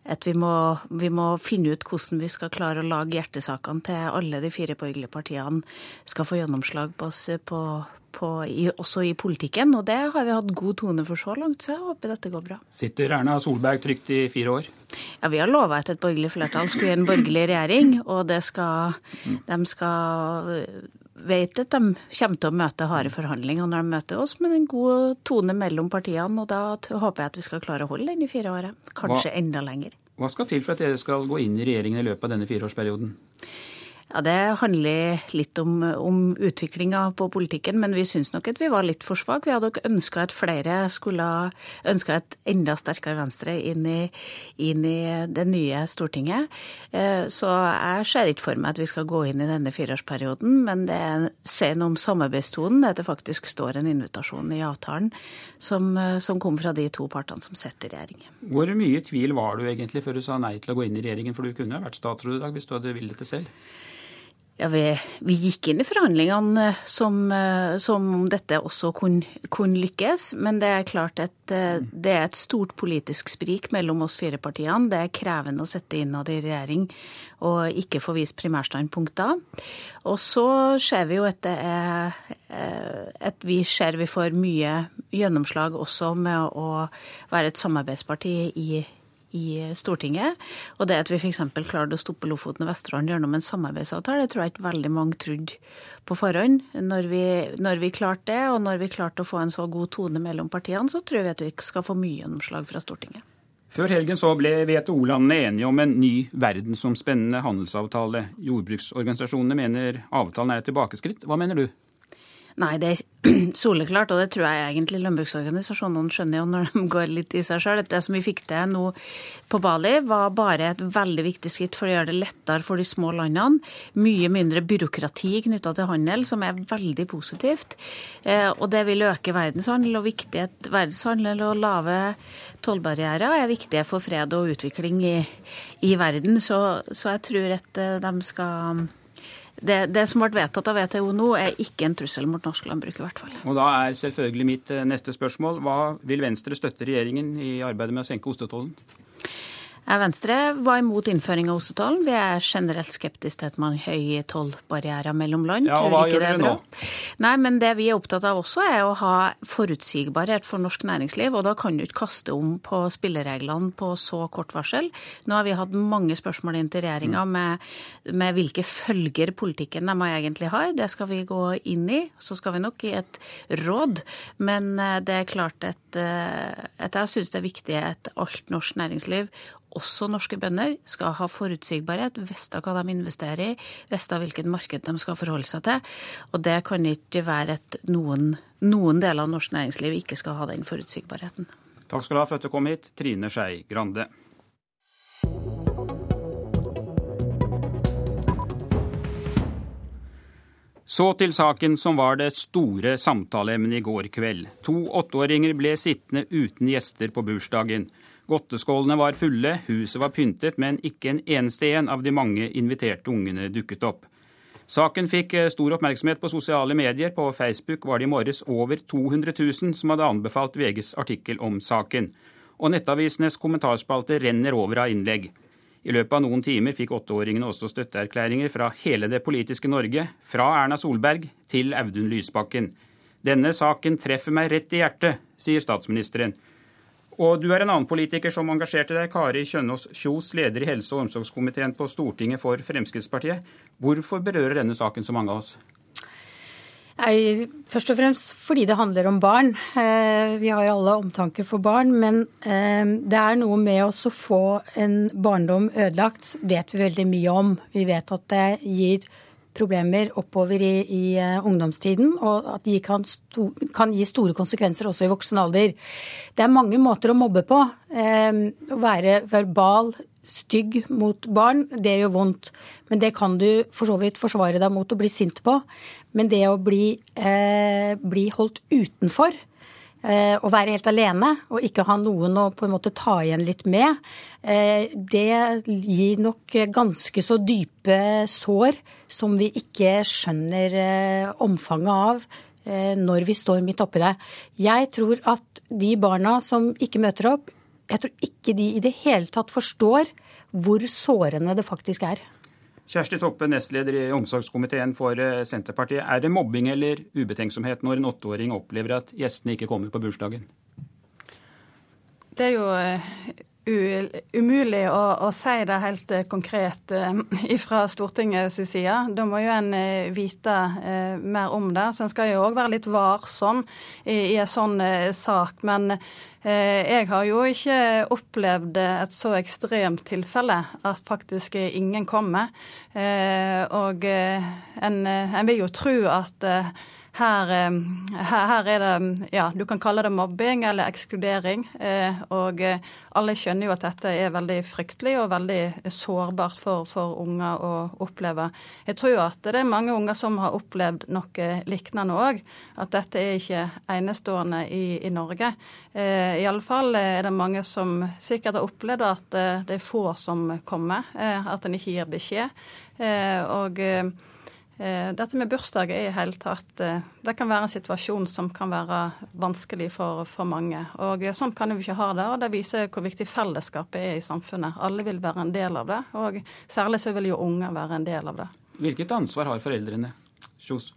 at vi, må, vi, må, finne ut hvordan vi skal klare å lage hjertesakene til alle de fire borgerlige partiene skal få gjennomslag på, oss på, på, i, også i politikken. Og det har vi hatt god tone for så langt, så jeg håper dette går bra. Sitter Erna Solberg trygt i fire år? Ja, Vi har lova at et borgerlig flertall skulle i en borgerlig regjering, og det skal, de skal vet at de kommer til å møte harde forhandlinger når de møter oss, men en god tone mellom partiene. Og da håper jeg at vi skal klare å holde den i fire år. Kanskje hva, enda lenger. Hva skal til for at dere skal gå inn i regjeringen i løpet av denne fireårsperioden? Ja, Det handler litt om, om utviklinga på politikken, men vi syns nok at vi var litt for svake. Vi hadde nok ønska at flere skulle ønska et enda sterkere Venstre inn i, inn i det nye Stortinget. Så jeg ser ikke for meg at vi skal gå inn i denne fireårsperioden, men det sier noe om samarbeidstonen at det faktisk står en invitasjon i avtalen som, som kom fra de to partene som sitter i regjering. Hvor mye tvil var du egentlig før du sa nei til å gå inn i regjeringen, for du kunne vært statsråd i dag hvis du hadde villet det selv? Ja, vi, vi, gikk inn i forhandlingene som, som om dette også kunne, kunne, lykkes. Men det er klart at det er et stort politisk sprik mellom oss fire partiene. Det er krevende å sette innad i regjering og ikke få vist primærstandpunkter. Og så ser vi jo at det er at vi ser vi får mye gjennomslag også med å være et samarbeidsparti i i Stortinget. Og det at vi f.eks. klarte å stoppe Lofoten og Vesterålen gjennom en samarbeidsavtale, det tror jeg ikke veldig mange trodde på forhånd. Når vi, når vi klarte det, og når vi klarte å få en så god tone mellom partiene, så tror vi at vi skal få mye gjennomslag fra Stortinget. Før helgen så ble WTO-landene enige om en ny verdensomspennende handelsavtale. Jordbruksorganisasjonene mener avtalen er et tilbakeskritt. Hva mener du? Nei, det er soleklart, og det tror jeg egentlig landbruksorganisasjonene skjønner jo når de går litt i seg sjøl. Det som vi fikk til nå på Bali, var bare et veldig viktig skritt for å gjøre det lettere for de små landene. Mye mindre byråkrati knytta til handel, som er veldig positivt. Eh, og det vil øke verdenshandel, og viktighet verdenshandel og lave tollbarrierer er viktige for fred og utvikling i, i verden. Så, så jeg tror at eh, de skal det, det, som ble vedtatt av WTO nå, er ikke en trussel mot norsk landbruk. i hvert fall. Og Da er selvfølgelig mitt eh, neste spørsmål hva vil Venstre støtte regjeringen i arbeidet med å senke ostetollen? Venstre var imot innføring av ostetollen. Vi er generelt skeptiske til at man høy tollbarrierer mellom land. Ja, og hva gjør dere nå? Nei, men Det vi er opptatt av også, er å ha forutsigbarhet for norsk næringsliv. Og da kan du ikke kaste om på spillereglene på så kort varsel. Nå har vi hatt mange spørsmål inn til regjeringa mm. med, med, hvilke følger politikken de egentlig har. Det skal vi gå inn i. Så skal vi nok gi et råd. Men eh, det er klart at, eh, at jeg syns det er viktig at alt norsk næringsliv også norske bønder skal ha forutsigbarhet, vite hva de investerer i, vite hvilket marked de skal forholde seg til. Og det kan ikke være at noen, noen deler av norsk næringsliv ikke skal ha den forutsigbarheten. Takk skal du ha for at du kom hit, Trine Skei Grande. Så til saken som var det store samtaleemnet i går kveld. To åtteåringer ble sittende uten gjester på bursdagen. Godteskålene var fulle, huset var pyntet, men ikke en eneste en av de mange inviterte ungene dukket opp. Saken fikk eh, stor oppmerksomhet på sosiale medier. På Facebook var det i morges over 200 000 som hadde anbefalt VGs artikkel om saken. Og nettavisenes kommentarspalte renner over av innlegg. I løpet av noen timer fikk åtteåringene også støtteerklæringer fra hele det politiske Norge, fra Erna Solberg til Audun Lysbakken. Denne saken treffer meg rett i hjertet, sier statsministeren. Og du er en annen politiker som engasjerte deg, Kari Kjønaas Kjos, leder i helse- og omsorgskomiteen på Stortinget for Fremskrittspartiet. Hvorfor berører denne saken så mange av oss? Nei, først og fremst fordi det handler om barn. Eh, vi har alle omtanke for barn. Men eh, det er noe med oss å få en barndom ødelagt, vet vi veldig mye om. Vi vet at det gir problemer oppover i, i uh, ungdomstiden, og at de kan, sto, kan, gi store konsekvenser også i voksen alder. Det er mange måter å mobbe på. Uh, å være verbal, stygg mot barn, det gjør vondt. Men det kan du for så vidt forsvare deg mot å bli sint på. Men det å bli, eh, bli holdt utenfor, Eh, å være helt alene og ikke ha noen å på en måte ta igjen litt med, eh, det gir nok ganske så dype sår som vi ikke skjønner eh, omfanget av når vi står midt oppi det. Jeg tror at de barna som ikke møter opp, jeg tror ikke de i det hele tatt forstår hvor sårende det faktisk er. Kjersti Toppe, nestleder i omsorgskomiteen for eh, Senterpartiet. Er det mobbing eller ubetenksomhet når en åtteåring opplever at gjestene ikke kommer på bursdagen? Det er jo eh, umulig å, å, si det helt eh, konkret fra Stortingets side. Da må jo en vite mer om det. Så en skal jo òg være litt varsom i, i en sånn sak. Men jeg har jo ikke opplevd et så ekstremt tilfelle at faktisk ingen kommer. Eh, og eh, en, en vil jo tro at eh, her, her, er det Ja, du kan kalle det mobbing eller ekskludering. Eh, og eh, alle skjønner jo at dette er veldig fryktelig og veldig sårbart for, for unger å oppleve. Jeg tror jo at det er mange unger som har opplevd noe lignende òg. At dette er ikke enestående i, i Norge. Iallfall er det mange som sikkert har opplevd at det er få som kommer. At en ikke gir beskjed. og dette med bursdag er i hele tatt eh, Det kan være en situasjon som kan være vanskelig for, for mange. Og eh, Sånn kan vi ikke ha det. og Det viser hvor viktig fellesskapet er i samfunnet. Alle vil være en del av det, og særlig så vil jo unger være en del av det. Hvilket ansvar har foreldrene? Kjos?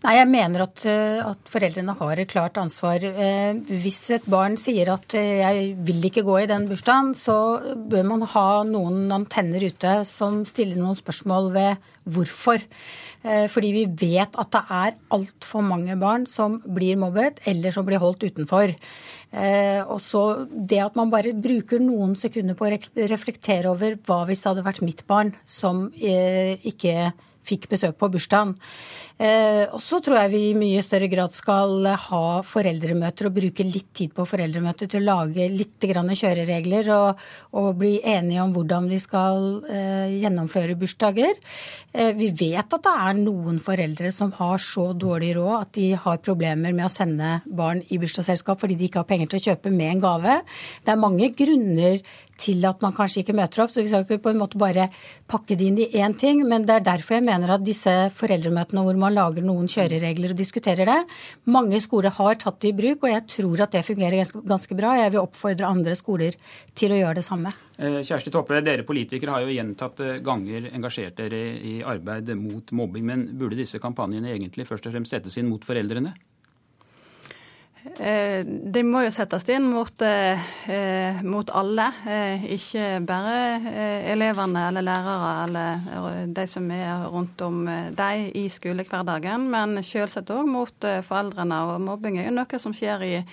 Nei, Jeg mener at, at, foreldrene har et klart ansvar. Hvis et barn sier at 'jeg vil ikke gå i den bursdagen', så bør man ha noen antenner ute som stiller noen spørsmål ved hvorfor. Eh, fordi vi vet at det er altfor mange barn som blir mobbet, eller som blir holdt utenfor. Eh, og så Det at man bare bruker noen sekunder på å reflektere over hva hvis det hadde vært mitt barn som eh, ikke fikk besøk på bursdagen. Eh, og så tror jeg vi i mye større grad skal ha foreldremøter og bruke litt tid på foreldremøter til å lage litt kjøreregler og, og, bli enige om hvordan vi skal eh, gjennomføre bursdager. Eh, vi vet at det er noen foreldre som har så dårlig råd at de har problemer med å sende barn i bursdagsselskap fordi de ikke har penger til å kjøpe med en gave. Det er mange grunner til at man kanskje ikke møter opp, så vi skal ikke på en måte bare pakke det inn i én ting. Men det er derfor jeg mener at disse foreldremøtene hvor man lager noen kjøreregler og diskuterer det, mange skoler har tatt det i bruk, og jeg tror at det fungerer ganske bra. Jeg vil oppfordre andre skoler til å gjøre det samme. Eh, Kjersti Toppe, dere politikere har jo gjentatte ganger engasjert dere i arbeid mot mobbing, men burde disse kampanjene egentlig først og fremst settes inn mot foreldrene? Eh, de må jo settes inn mot, eh, mot alle, eh, ikke bare elevene eller lærere eller de som er rundt om dem i skolehverdagen, men selvsagt òg mot foreldrene. Og mobbing er jo noe som skjer i,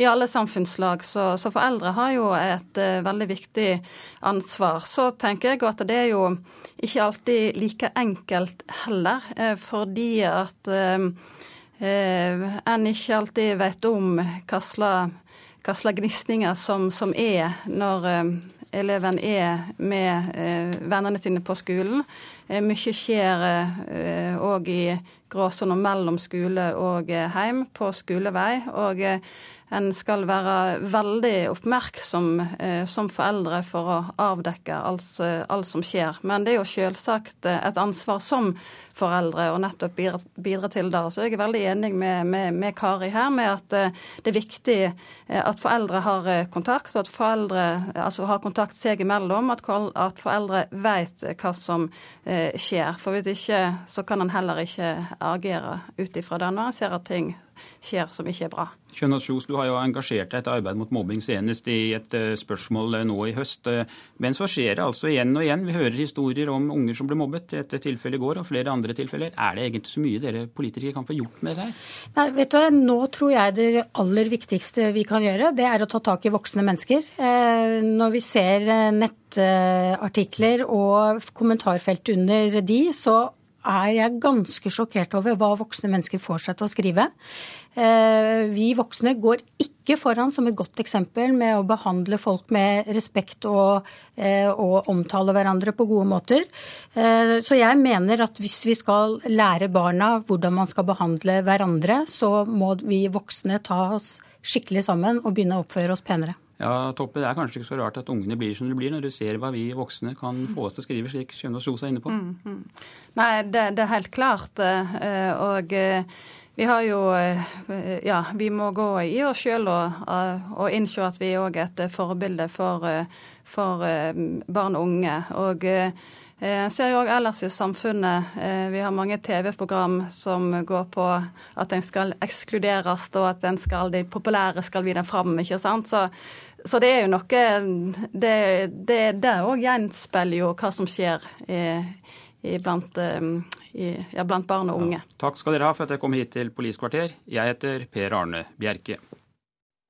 i alle samfunnslag, så, så, foreldre har jo et veldig viktig ansvar. Så tenker jeg at det er jo ikke alltid like enkelt heller, fordi at en ikke alltid vet om hva slags gnisninger som, som, er når eh, eleven er med eh, vennene sine på skolen. Eh, mye skjer òg eh, i gråsona mellom skole og eh, heim på skolevei. og en skal være veldig oppmerksom eh, som foreldre for å avdekke alt, alt, som skjer. Men det er jo selvsagt et ansvar som foreldre å nettopp bidra, bidra til det. Så jeg er veldig enig med, med, med Kari her med at eh, det er viktig eh, at foreldre har eh, kontakt, og at foreldre altså har kontakt seg imellom. At, at foreldre vet hva som skjer. For hvis ikke så kan en heller ikke agere ut ifra det når en ser at ting skjer som ikke er bra. Kjønaas Kjos, du har jo engasjert deg i et arbeid mot mobbing senest i et uh, spørsmål uh, nå i høst. Uh, men så skjer det altså igjen og igjen. Vi hører historier om unger som ble mobbet. Dette tilfellet i går og flere andre tilfeller. Er det egentlig så mye dere politikere kan få gjort med det her? Nei, vet du, Nå tror jeg det aller viktigste vi kan gjøre, det er å ta tak i voksne mennesker. Når vi ser nettartikler og kommentarfelt under de, så er jeg ganske sjokkert over hva voksne mennesker får seg til å skrive. Eh, vi voksne går ikke foran som et godt eksempel med å behandle folk med respekt og, eh, og omtale hverandre på gode måter. Eh, så jeg mener at hvis vi skal lære barna hvordan man skal behandle hverandre, så må vi voksne ta oss skikkelig sammen og begynne å oppføre oss penere. Ja, Toppe, Det er kanskje ikke så rart at ungene blir som de blir, når du ser hva vi voksne kan få oss til å skrive, slik Kjønaas Kjos er inne på. Mm, mm. Nei, det, det, er helt klart. Eh, og eh, vi har jo eh, Ja, vi må gå i oss sjøl og, og innse at vi òg er et forbilde for, for barn og unge. Og jeg ser jo òg ellers i samfunnet Vi har mange TV-program som går på at en skal ekskluderes, og at den skal, de populære skal videre fram. ikke sant? Så så det er jo noe Det, det, det òg gjenspeiler jo hva som skjer i, i blant, um, i, ja, blant barn og unge. Ja. Takk skal dere ha for at dere kom hit til Politisk kvarter. Jeg heter Per Arne Bjerke.